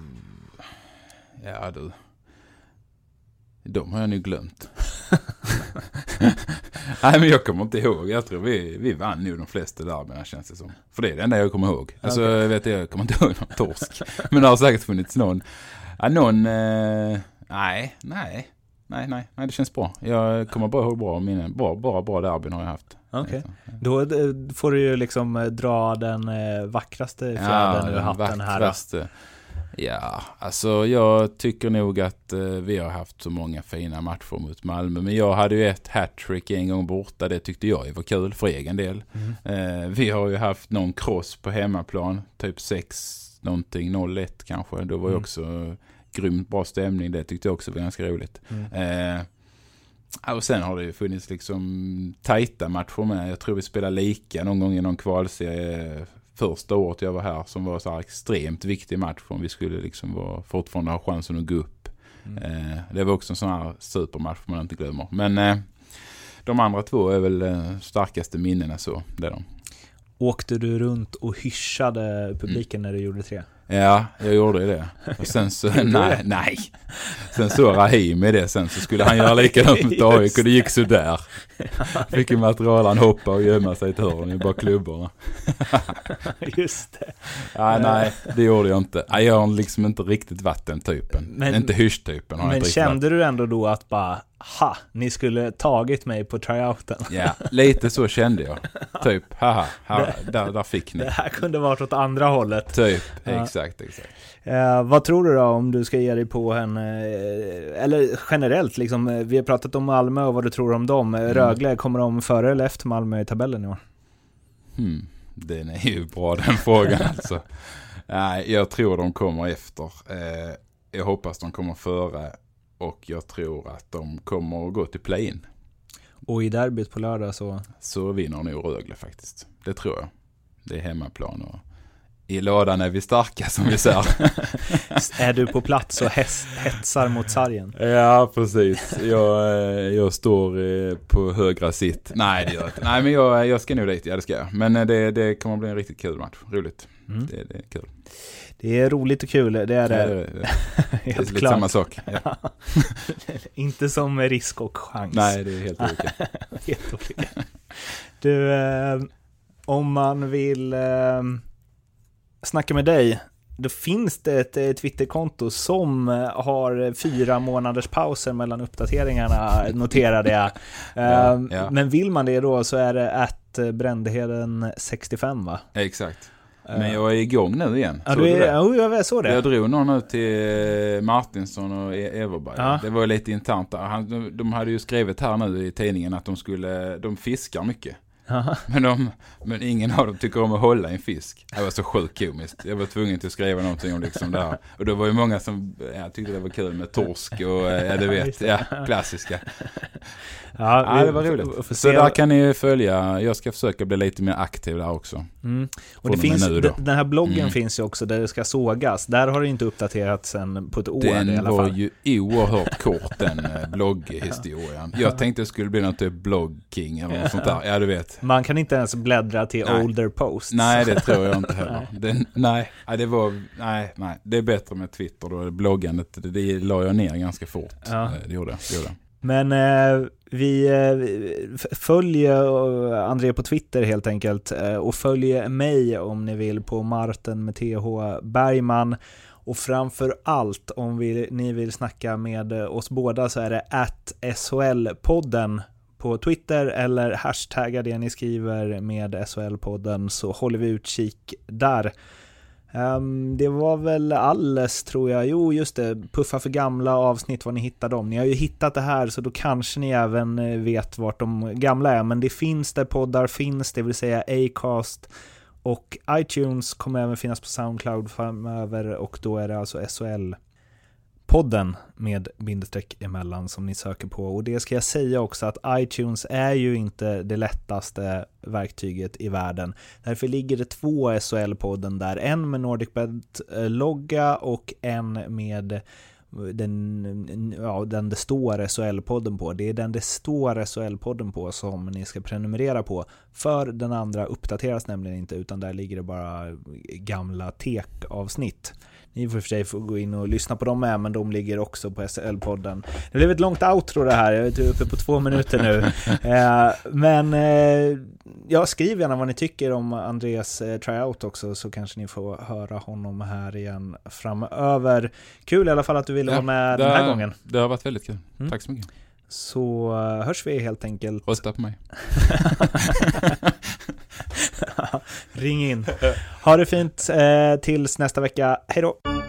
Ja du. De har jag nu glömt. (laughs) Nej men jag kommer inte ihåg. Jag tror vi, vi vann nog de flesta derbyna känns det som. För det är det enda jag kommer ihåg. Alltså okay. jag vet jag kommer inte ihåg någon torsk. men det har säkert funnits någon. Ja, någon, eh, nej, nej nej, nej, nej, det känns bra. Jag kommer bara ihåg bra minnen. Bara, bara bra derbyn har jag haft. Okej, okay. då eh, får du ju liksom eh, dra den eh, vackraste fjädern ja, ur hatten vackraste. här. Ja, alltså jag tycker nog att vi har haft så många fina matcher mot Malmö. Men jag hade ju ett hattrick en gång borta. Det tyckte jag var kul för egen del. Mm. vi har ju haft någon cross på hemmaplan. Typ 6 någonting, 0-1 kanske. Då var ju mm. också grymt bra stämning. Det tyckte jag också var ganska roligt. Mm. Eh, och sen har det ju funnits liksom tajta matcher med. Jag tror vi spelade lika någon gång i någon kvalserie första året jag var här som var så här extremt viktig match om vi skulle liksom vara, fortfarande ha chansen att gå upp. Mm. Eh, det var också en sån här supermatch man inte glömmer. Men eh, de andra två är väl eh, starkaste minnena så. Det är de. Åkte du runt och hyschade publiken mm. när du gjorde tre? Ja, jag gjorde ju det. Och sen så, (laughs) nej, nej. Sen så Rahimi det sen så skulle han göra likadant mot (laughs) AIK och det gick sådär. Fick ju materialen hoppa och gömma sig i ett hörn i bara klubborna. (laughs) Just det. Ja, nej, det gjorde jag inte. Jag har liksom inte riktigt varit den typen. Men, inte hysch-typen. Men kände du ändå då att bara, ha, ni skulle tagit mig på tryouten? Ja, lite så kände jag. Typ, haha, här, där, där fick ni. Det här kunde varit åt andra hållet. Typ, ja. exakt, exakt. Eh, vad tror du då om du ska ge dig på en, eh, eller generellt liksom, eh, vi har pratat om Malmö och vad du tror om dem. Mm. Rögle, kommer de före eller efter Malmö i tabellen i år? Hmm. Den är ju bra den frågan alltså. (laughs) Nej, jag tror de kommer efter. Eh, jag hoppas de kommer före och jag tror att de kommer att gå till play-in. Och i derbyt på lördag så? Så vinner nog Rögle faktiskt. Det tror jag. Det är hemmaplan och i lådan är vi starka som vi säger. (laughs) är du på plats och hetsar mot sargen? Ja, precis. Jag, eh, jag står eh, på högra sitt. Nej, det gör jag inte. Nej, men jag, jag ska nog dit. Ja, det ska jag. Men eh, det, det kommer bli en riktigt kul match. Roligt. Mm. Det, det är kul. Det är roligt och kul, det är det. Ja, det, är, det. (laughs) är lite samma sak. Ja. (laughs) inte som risk och chans. Nej, det är helt olika. helt olika. Du, om man vill snacka med dig, då finns det ett, ett Twitterkonto som eh, har fyra månaders pauser mellan uppdateringarna, (laughs) noterade jag. ja, ehm, ja. Men vill man det då så är det att Brändheden65 va? Exakt. Men jag är igång nu igen. Ja, du är, ja, jag såg det. Jag drog någon ut till Martinsson och e- Everberg. Ja. Det var lite internt där. de hade ju skrivit här nu i tidningen att de skulle, de fiskar mycket. Men, de, men ingen av dem tycker om att hålla en fisk. Det var så sjukt komiskt. Jag var tvungen till att skriva någonting om liksom det här. Och det var ju många som ja, tyckte det var kul med torsk och ja, du vet, ja, klassiska. Ja, ja det var roligt. Så där kan ni följa. Jag ska försöka bli lite mer aktiv där också. Mm. Och det finns, den här bloggen mm. finns ju också där det ska sågas. Där har det inte uppdaterats sen på ett år den i alla fall. Den var ju oerhört kort den eh, blogghistorien. (laughs) Jag tänkte det skulle bli något typ bloggking eller något sånt där. Ja, du vet. Man kan inte ens bläddra till nej. older posts. Nej, det tror jag inte heller. (laughs) Den, nej, det var, nej, nej. Det är bättre med Twitter då. Bloggandet, det, det la jag ner ganska fort. Ja. Det gjorde jag. Men eh, vi eh, följer eh, André på Twitter helt enkelt eh, och följer mig om ni vill på Marten med TH Bergman. Och framför allt om vi, ni vill snacka med oss båda så är det at SHL-podden på Twitter eller hashtagga det ni skriver med SHL-podden så håller vi utkik där. Um, det var väl alles tror jag. Jo, just det. Puffa för gamla avsnitt, var ni hittar dem. Ni har ju hittat det här så då kanske ni även eh, vet vart de gamla är. Men det finns där poddar finns, det vill säga Acast och iTunes kommer även finnas på Soundcloud framöver och då är det alltså SHL podden med bindestreck emellan som ni söker på. Och det ska jag säga också att iTunes är ju inte det lättaste verktyget i världen. Därför ligger det två SHL-podden där, en med NordicBet-logga eh, och en med den, ja, den det står SHL-podden på. Det är den det står SHL-podden på som ni ska prenumerera på. För den andra uppdateras nämligen inte utan där ligger det bara gamla tek-avsnitt. Ni får för sig få gå in och lyssna på dem med, men de ligger också på SL-podden. Det blev ett långt outro det här, jag är uppe på två minuter nu. (laughs) eh, men eh, ja, skriv gärna vad ni tycker om Andreas eh, tryout också, så kanske ni får höra honom här igen framöver. Kul i alla fall att du ville ja, vara med den här gången. Det har varit väldigt kul. Mm. Tack så mycket. Så hörs vi helt enkelt. Rösta på mig. (laughs) (laughs) Ring in. Ha det fint eh, tills nästa vecka. Hej då!